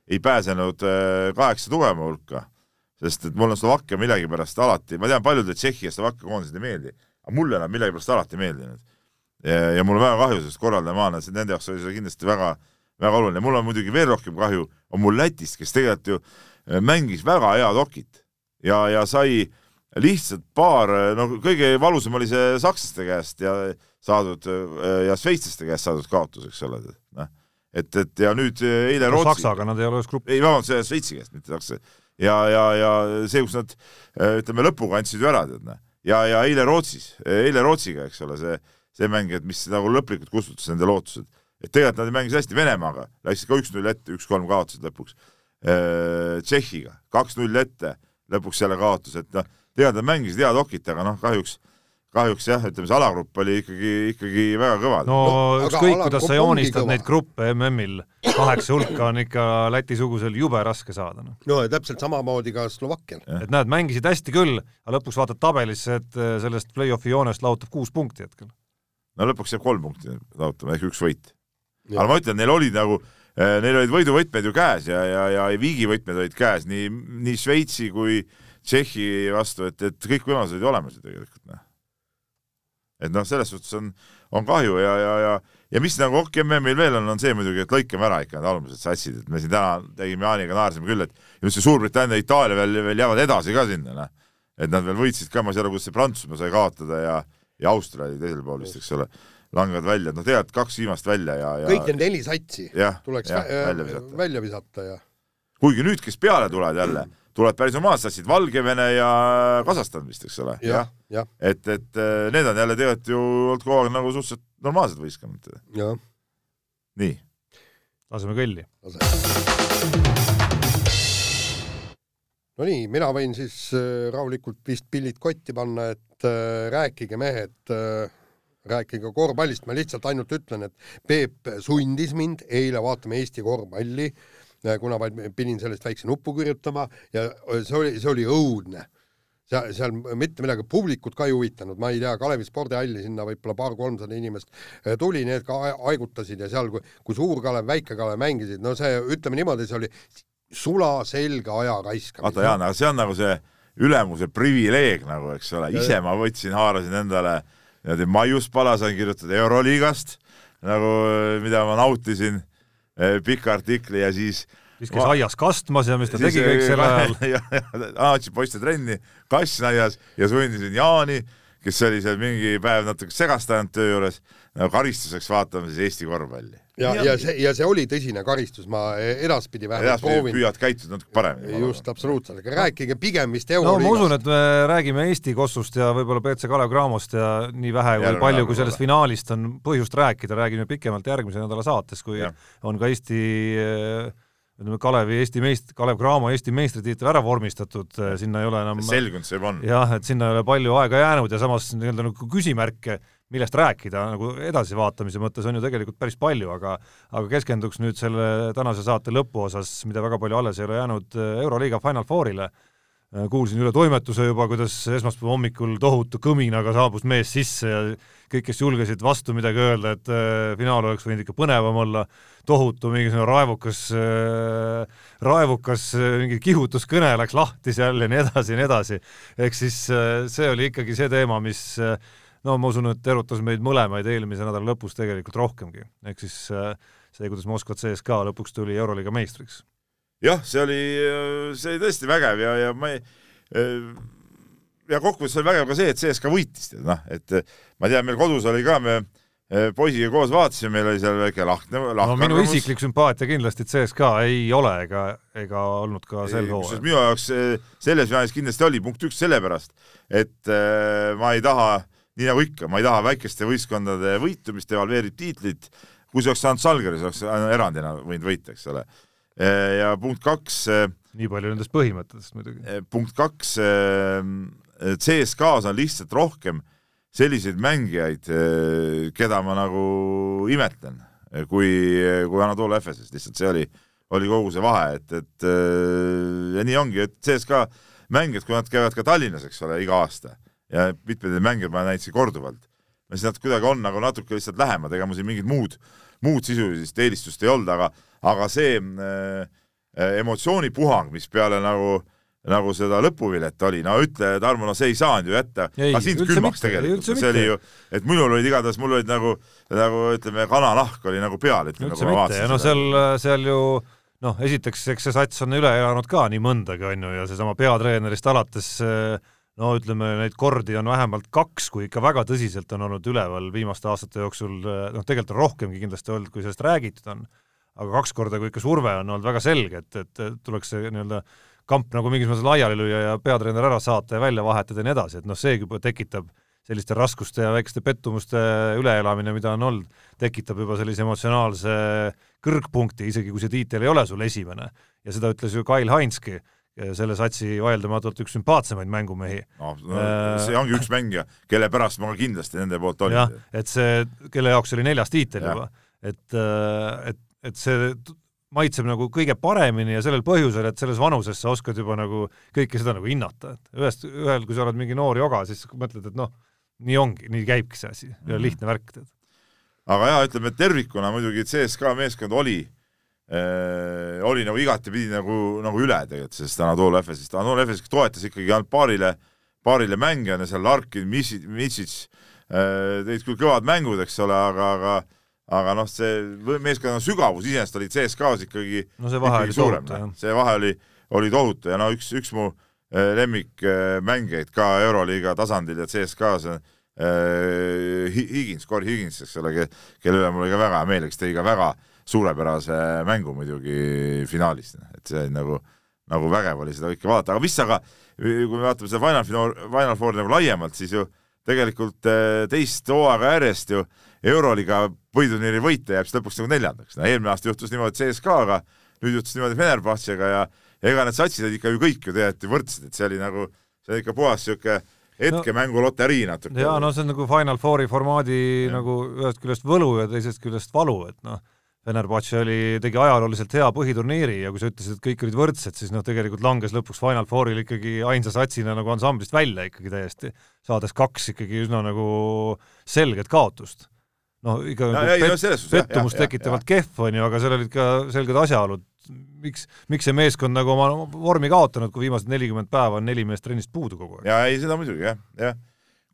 ei pääsenud kaheksa tugevama hulka, sest et mulle Slovakkia millegipärast alati, ma tean, paljudele Tšehhi ja Slovakkia koondised ei meeldi, aga mulle nad millegipärast alati meeldinud. ja, ja mul on väga kahju sellest korraldajamaana, sest nende jaoks oli see kindlasti väga, väga oluline, mul on muidugi veel rohkem kahju, on mul Lätist, kes tegelikult ju mängis väga head okit ja, ja sai lihtsalt paar, no kõige valusam oli see sakslaste käest ja saadud ja šveitslaste käest saadud kaotus, eks ole, noh. et, et ja nüüd eile Rootsi Saksaga nad ei ole ühes grupis. ei, vabandust, Šveitsi käest, mitte Saksa. ja, ja, ja see, kus nad ütleme, lõpuga andsid ju ära, tead noh. ja, ja eile Rootsis, eile Rootsiga, eks ole, see, see mäng, et mis nagu lõplikult kustutas nende lootused. et tegelikult nad mängisid hästi Venemaaga, läksid ka üks-null ette, üks-kolm kaotasid lõpuks Tšehhiga, kaks-null ette, lõpuks jälle kaotus, et noh, tegelikult nad mängisid head okit, aga noh, kahjuks, kahjuks jah, ütleme see alagrupp oli ikkagi, ikkagi väga kõva. no, no ükskõik, kuidas sa joonistad neid gruppe MM-il, kaheksa hulka on ikka Läti-sugusel jube raske saada, noh. no ja täpselt samamoodi ka Slovakkial. et näed, mängisid hästi küll, aga lõpuks vaatad tabelisse, et eh, sellest play-off'i joonest lahutab kuus punkti hetkel. no lõpuks jääb kolm punkti lahutama, ehk üks võit. aga ma ütlen, neil olid nagu eh, Neil olid võiduvõtmed ju käes ja, ja, ja viigivõtmed olid käes nii, nii Šveitsi kui Tšehhi vastu, et, et kõik võimalused olid olemas ju tegelikult, noh et noh, selles suhtes on, on kahju ja, ja, ja ja mis nagu OK MM-il veel on, on see muidugi, et lõikame ära ikka need alumesed satsid, et me siin täna tegime Jaaniga, naersime küll, et just see Suurbritannia, Itaalia veel, veel jäävad edasi ka sinna, noh. et nad veel võitsid ka, ma ei saa aru, kuidas see Prantsusmaa sai kaotada ja, ja Austria oli teisel pool vist, eks ole, langevad välja, et noh, tegelikult kaks viimast välja ja, ja kõik need neli satsi ja, tuleks ja, vä välja visata, välja visata ja kuigi nüüd, kes peale tulevad jälle mm., tuleb päris omad satsid, Valgevene ja Kasahstan vist, eks ole ja,. jah, jah. et, et äh, need on jälle tegelikult ju olnud kogu aeg nagu suhteliselt normaalsed võistkonnad. nii. laseme kõlli. no nii, mina võin siis äh, rahulikult vist pillid kotti panna, et äh, rääkige mehed äh,, rääkige korvpallist, ma lihtsalt ainult ütlen, et Peep sundis mind eile vaatama Eesti korvpalli äh, kuna vaid pidin sellest väikse nupu kirjutama ja see oli, see oli õudne. seal, seal mitte midagi, publikut ka ei huvitanud, ma ei tea, Kalevi spordihalli sinna võib-olla paar-kolmsada inimest eh, tuli, need ka haigutasid ja seal, kui, kui Suur-Kalev, Väike-Kalev mängisid, no see, ütleme niimoodi, see oli sulaselge aja raiskamine. vaata Jaan, aga see on nagu see ülemuse privileeg nagu, eks ole, ise ma võtsin, haarasin endale niimoodi maiuspala, sain kirjutada Euroliigast, nagu mida ma nautisin pika artikli ja siis siis käis aias kastmas ja mis ta tegi kõik sel ajal. Aatsi poiste trenni, kass aias ja sundisin Jaani, kes oli seal mingi päev natuke segast ajanud töö juures, nagu karistuseks vaatama siis Eesti korvpalli. ja, ja see, ja see oli tõsine karistus, ma edaspidi vähemalt proovin. püüad käituda natuke paremini. just, absoluutselt, aga rääkige pigem vist euroliigast. no ma usun, et me räägime Eesti Kossust ja võib-olla BC Kalev Cramost ja nii vähe või palju, kui sellest finaalist on põhjust rääkida, räägime pikemalt järgmise nädala saates, kui ja. on ka Eesti ütleme, Kalevi Eesti meist-, Kalev Cramo Eesti meistritiitel ära vormistatud, sinna ei ole enam selgunud see juba on. jah, et sinna ei ole palju aega jäänud ja samas nii-öelda nagu küsimärke, millest rääkida nagu edasivaatamise mõttes on ju tegelikult päris palju, aga aga keskenduks nüüd selle tänase saate lõpuosas, mida väga palju alles ei ole jäänud, Euroliiga Final Fourile Äh, kuulsin üle toimetuse juba, kuidas esmaspäeva hommikul tohutu kõminaga saabus mees sisse ja kõik, kes julgesid vastu midagi öelda, et äh, finaal oleks võinud ikka põnevam olla, tohutu mingisugune raevukas äh,, raevukas äh, mingi kihutuskõne läks lahti seal ja nii edasi ja nii edasi. ehk siis äh, see oli ikkagi see teema, mis äh, no ma usun, et erutas meid mõlemaid eelmise nädala lõpus tegelikult rohkemgi. ehk siis see, kuidas Moskva CSKA lõpuks tuli Euroliiga meistriks jah, see oli, see oli tõesti vägev ja, ja ma ei ja kokkuvõttes oli vägev ka see, et CSKA võitis, tead noh, et ma tean, meil kodus oli ka, me poisiga koos vaatasime, meil oli seal väike lahkne, lahk no minu arvamus. isiklik sümpaatia kindlasti CSKA ei ole ega, ega olnud ka sel hooajal. minu jaoks selles finaalis kindlasti oli punkt üks sellepärast, et äh, ma ei taha, nii nagu ikka, ma ei taha väikeste võistkondade võitu, mis devalveerib tiitlit, kui see oleks saanud Salgeris, oleks erandina võinud võita, eks ole Äh, ja punkt kaks. Äh, nii palju nendest põhimõtetest muidugi. Äh, punkt kaks, CSKA-s on lihtsalt rohkem selliseid mängijaid, keda ma nagu imetlen, kui, kui Anatol Efeses, lihtsalt see oli, oli kogu see vahe, et, et ja nii ongi, et CSKA mängijad, kui nad käivad ka Tallinnas, eks ole, iga aasta ja mitmeid mänge ma näitasin korduvalt, siis nad kuidagi on nagu natuke lihtsalt lähemad, ega mul siin mingit muud, muud sisulist eelistust ei olnud, aga aga see äh, äh, emotsioonipuhang, mis peale nagu nagu seda lõpuvilet oli, no ütle, Tarmo, no see ei saanud ju jätta. Ka sind külmaks mitte, tegelikult, see oli ju, et minul olid igatahes, mul olid nagu, nagu ütleme, kananahk oli nagu peal, ütleme, kui ma vaatasin. no seal, seal ju noh, esiteks, eks see sats on üle elanud ka nii mõndagi, on ju, ja seesama peatreenerist alates no ütleme, neid kordi on vähemalt kaks, kui ikka väga tõsiselt on olnud üleval viimaste aastate jooksul, noh, tegelikult on rohkemgi kindlasti olnud, kui sellest räägitud on aga kaks korda, kui ikka surve on olnud väga selge, et, et tuleks see nii-öelda kamp nagu mingis mõttes laiali lüüa ja peatreener ära saata ja välja vahetada ja nii edasi, et noh, see juba tekitab selliste raskuste ja väikeste pettumuste üleelamine, mida on olnud, tekitab juba sellise emotsionaalse kõrgpunkti, isegi kui see tiitel ei ole sul esimene. ja seda ütles ju Kail Hainski, selle satsi vaieldamatult üks sümpaatsemaid mängumehi. noh no, see ongi üks mängija, kelle pärast ma kindlasti nende poolt olin. jah, et see, kelle jaoks oli neljas tiitel ja. juba, et, et, et see maitseb nagu kõige paremini ja sellel põhjusel, et selles vanuses sa oskad juba nagu kõike seda nagu hinnata, et ühest, ühel, kui sa oled mingi noor joga, siis mõtled, et noh, nii ongi, nii käibki see asi mm, -hmm. lihtne värk, tead. aga jaa, ütleme tervikuna muidugi CSKA meeskond oli äh, oli nagu igatepidi nagu, nagu üle tegelikult sellest Anatol Efesist, Anatol Efes toetas ikkagi ainult paarile, paarile mängijana seal Larkin, Misic äh, tõid küll kõvad mängud, eks ole, aga, aga aga noh, see meeskonna sügavus iseenesest oli CSKA-s ikkagi no see vahe oli suurem, see vahe oli, oli tohutu ja no üks, üks mu äh, lemmikmängijaid ka Euroliiga tasandil ja CSKA-s on äh, Higins, Corey Higins, eks ole, kelle üle mul oli ka väga hea meel, kes tegi ka väga suurepärase mängu muidugi finaalis, et see nagu, nagu vägev oli seda kõike vaadata, aga mis aga, kui me vaatame seda Final, Final Fouri nagu laiemalt, siis ju tegelikult äh, teist hooaega järjest ju Euroliiga võiduturniiri võitja jääb siis lõpuks nagu neljandaks, no eelmine aasta juhtus niimoodi CSKA-ga, nüüd juhtus niimoodi Fenerbahcega ja ega need satsid olid ikka ju kõik ju tegelikult võrdsed, et see oli nagu, see oli ikka puhas niisugune hetkemängu no, loterii natuke. jaa, no see on nagu Final Fouri formaadi ja. nagu ühest küljest võlu ja teisest küljest valu, et noh, Fenerbahce oli, tegi ajalooliselt hea põhiturniiri ja kui sa ütlesid, et kõik olid võrdsed, siis noh, tegelikult langes lõpuks Final Fouril ikkagi ainsa satsina nagu ansamblist välja ikkagi täiesti, saades kaks ikkagi üsna nagu selget kaotust noh, ikka no, nagu pet, no, pettumust tekitavalt kehv, on ju, aga seal olid ka selged asjaolud, miks, miks see meeskond nagu oma vormi kaotanud, kui viimased nelikümmend päeva on neli meest trennist puudu kogu aeg? jaa, ei seda muidugi jah, jah.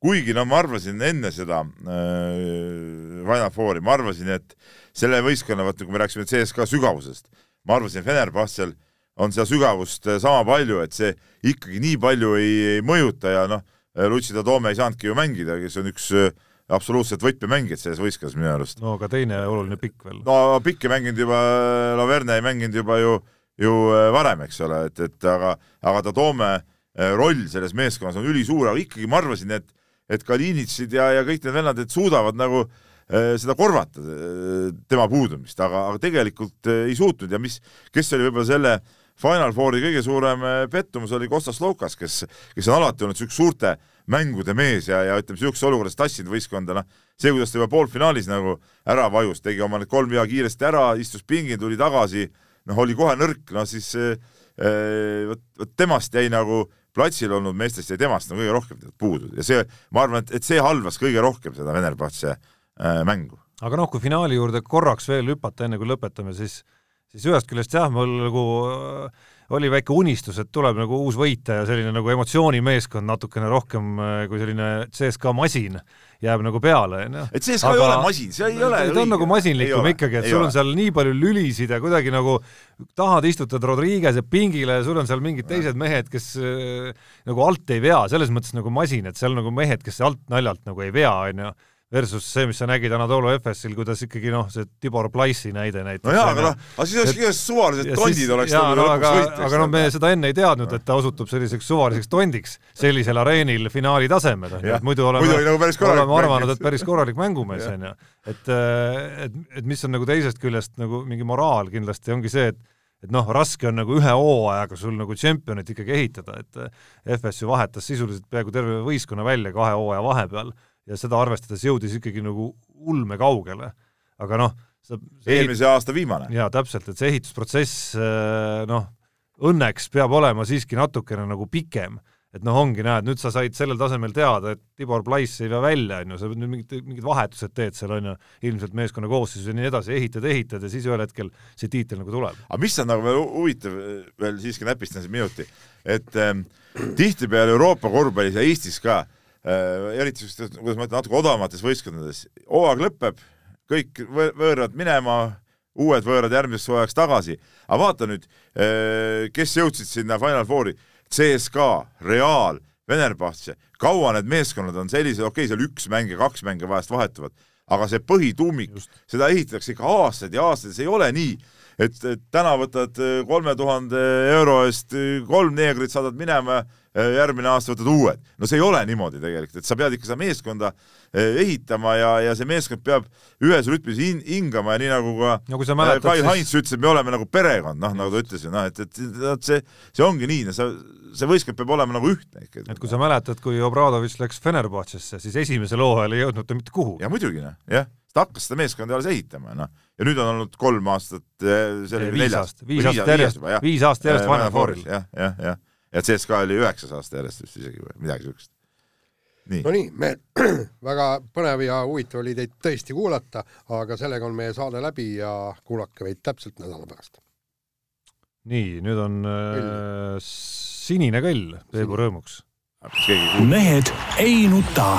Kuigi no ma arvasin enne seda äh, Final Fouri, ma arvasin, et selle võistkonna, vaata kui me rääkisime CSKA sügavusest, ma arvasin, Fenerbahcel on seda sügavust äh, sama palju, et see ikkagi nii palju ei, ei mõjuta ja noh, Lutsida Toome ei saanudki ju mängida, kes on üks äh, absoluutselt võtmemängijad selles võistkonnas minu arust. no aga teine oluline pikk veel. no pikk ei mänginud juba, Laverne ei mänginud juba ju, ju äh, varem, eks ole, et, et aga, aga ta Toome äh, roll selles meeskonnas on ülisuur, aga ikkagi ma arvasin, et et Kalinitsid ja, ja kõik need vennad, et suudavad nagu äh, seda korvata, tema puudumist, aga, aga tegelikult ei suutnud. Ja mis, kes oli võib-olla selle Final Fouri kõige suurem pettumus oli Kostas Loukas, kes, kes on alati olnud niisugune suurte äh, mängude mees ja, ja ütleme, niisuguses olukorras tassinud võistkonda, noh, see, kuidas ta juba poolfinaalis nagu ära vajus, tegi oma need kolm viga kiiresti ära, istus pingil, tuli tagasi, noh, oli kohe nõrk, no siis eh, vot, vot temast jäi nagu platsil olnud meestest jäi temast nagu kõige rohkem puudu ja see, ma arvan, et, et see halvas kõige rohkem seda Venerbatse äh, mängu. aga noh, kui finaali juurde korraks veel hüpata, enne kui lõpetame, siis siis ühest küljest jah, mul nagu äh, oli väike unistus, et tuleb nagu uus võitja ja selline nagu emotsioonimeeskond natukene rohkem äh, kui selline CSKA masin jääb nagu peale, onju. et CSKA Aga, ei ole masin, see ei ole ta on nagu masinlikum ikkagi, et sul ole. on seal nii palju lülisid ja kuidagi nagu tahad istutad Rodriguez'e pingile ja sul on seal mingid teised mehed, kes äh, nagu alt ei vea, selles mõttes nagu masin, et seal nagu mehed, kes alt naljalt nagu ei vea, onju versus see, mis sa nägid Anatoly Efesil, kuidas ikkagi noh, see Tibor Plaisi näide näiteks. no jaa, aga noh, aga siis oleks igast suvalised tondid oleks jaa, no aga, aga noh, me seda enne ei teadnud, et ta osutub selliseks suvaliseks tondiks sellisel areenil finaali tasemel, on ju, et muidu oleme, muidu nagu oleme arvanud, et päris korralik mängumees, on ju. et, et, et mis on nagu teisest küljest nagu mingi moraal kindlasti ongi see, et et noh, raske on nagu ühe hooajaga sul nagu tšempionit ikkagi ehitada, et FS ju vahetas sisuliselt peaaegu terve võistkonna välja kahe hooaja vahepeal ja seda arvestades jõudis ikkagi nagu ulme kaugele. aga noh, eelmise aasta viimane. jaa, täpselt, et see ehitusprotsess äh, noh, õnneks peab olema siiski natukene nagu pikem, et noh, ongi, näed, nüüd sa said sellel tasemel teada, et Tibor Plaiss ei vea välja, on ju, sa nüüd mingid, mingid vahetused teed seal, on ju, ilmselt meeskonna koosseisus ja nii edasi, ehitad, ehitad ja siis ühel hetkel see tiitel nagu tuleb. aga mis on nagu veel huvitav, veel siiski näpistan siin minuti, et ähm, tihtipeale Euroopa korvpallis ja Eestis ka Äh, eriti niisugustes, kuidas ma ütlen, natuke odavamates võistkondades, hooaeg lõpeb, kõik võõrad minema, uued võõrad järgmiseks hooajaks tagasi, aga vaata nüüd, äh, kes jõudsid sinna Final Fouri, CSKA, Real, Venerbahce, kaua need meeskonnad on sellised, okei okay,, seal üks mäng ja kaks mänge vahest vahetuvad, aga see põhituumik, seda ehitatakse ikka aastaid ja aastaid, see ei ole nii, et, et täna võtad kolme tuhande euro eest kolm neegrit, saadad minema järgmine aasta võtad uued. no see ei ole niimoodi tegelikult, et sa pead ikka seda meeskonda eh, ehitama ja, ja see meeskond peab ühes rütmis hin-, hingama ja nii nagu ka no, mäletad, Kai siis... Heinz ütles, et me oleme nagu perekond, noh, nagu ta ütles, noh, et, et, et see, see ongi nii, sa, see võistkond peab olema nagu ühtne ikka. et kui sa mäletad, kui Obradovitš läks Fenerbahcesse, siis esimesel hooajal ei jõudnud ta mitte kuhugi. ja muidugi, noh, jah ta hakkas seda meeskonda alles ehitama, noh. Ja nüüd on olnud kolm aastat, see oli viis aastat, viis aastat järjest, viis aastat järjest Final Fouril. jah, jah, jah ja CSKA oli üheksas aasta järjest vist isegi või midagi siukest. no nii, me väga põnev ja huvitav oli teid tõesti kuulata, aga sellega on meie saade läbi ja kuulake meid täpselt nädala pärast. nii, nüüd on äh, sinine kõll Peebu rõõmuks. mehed ei nuta.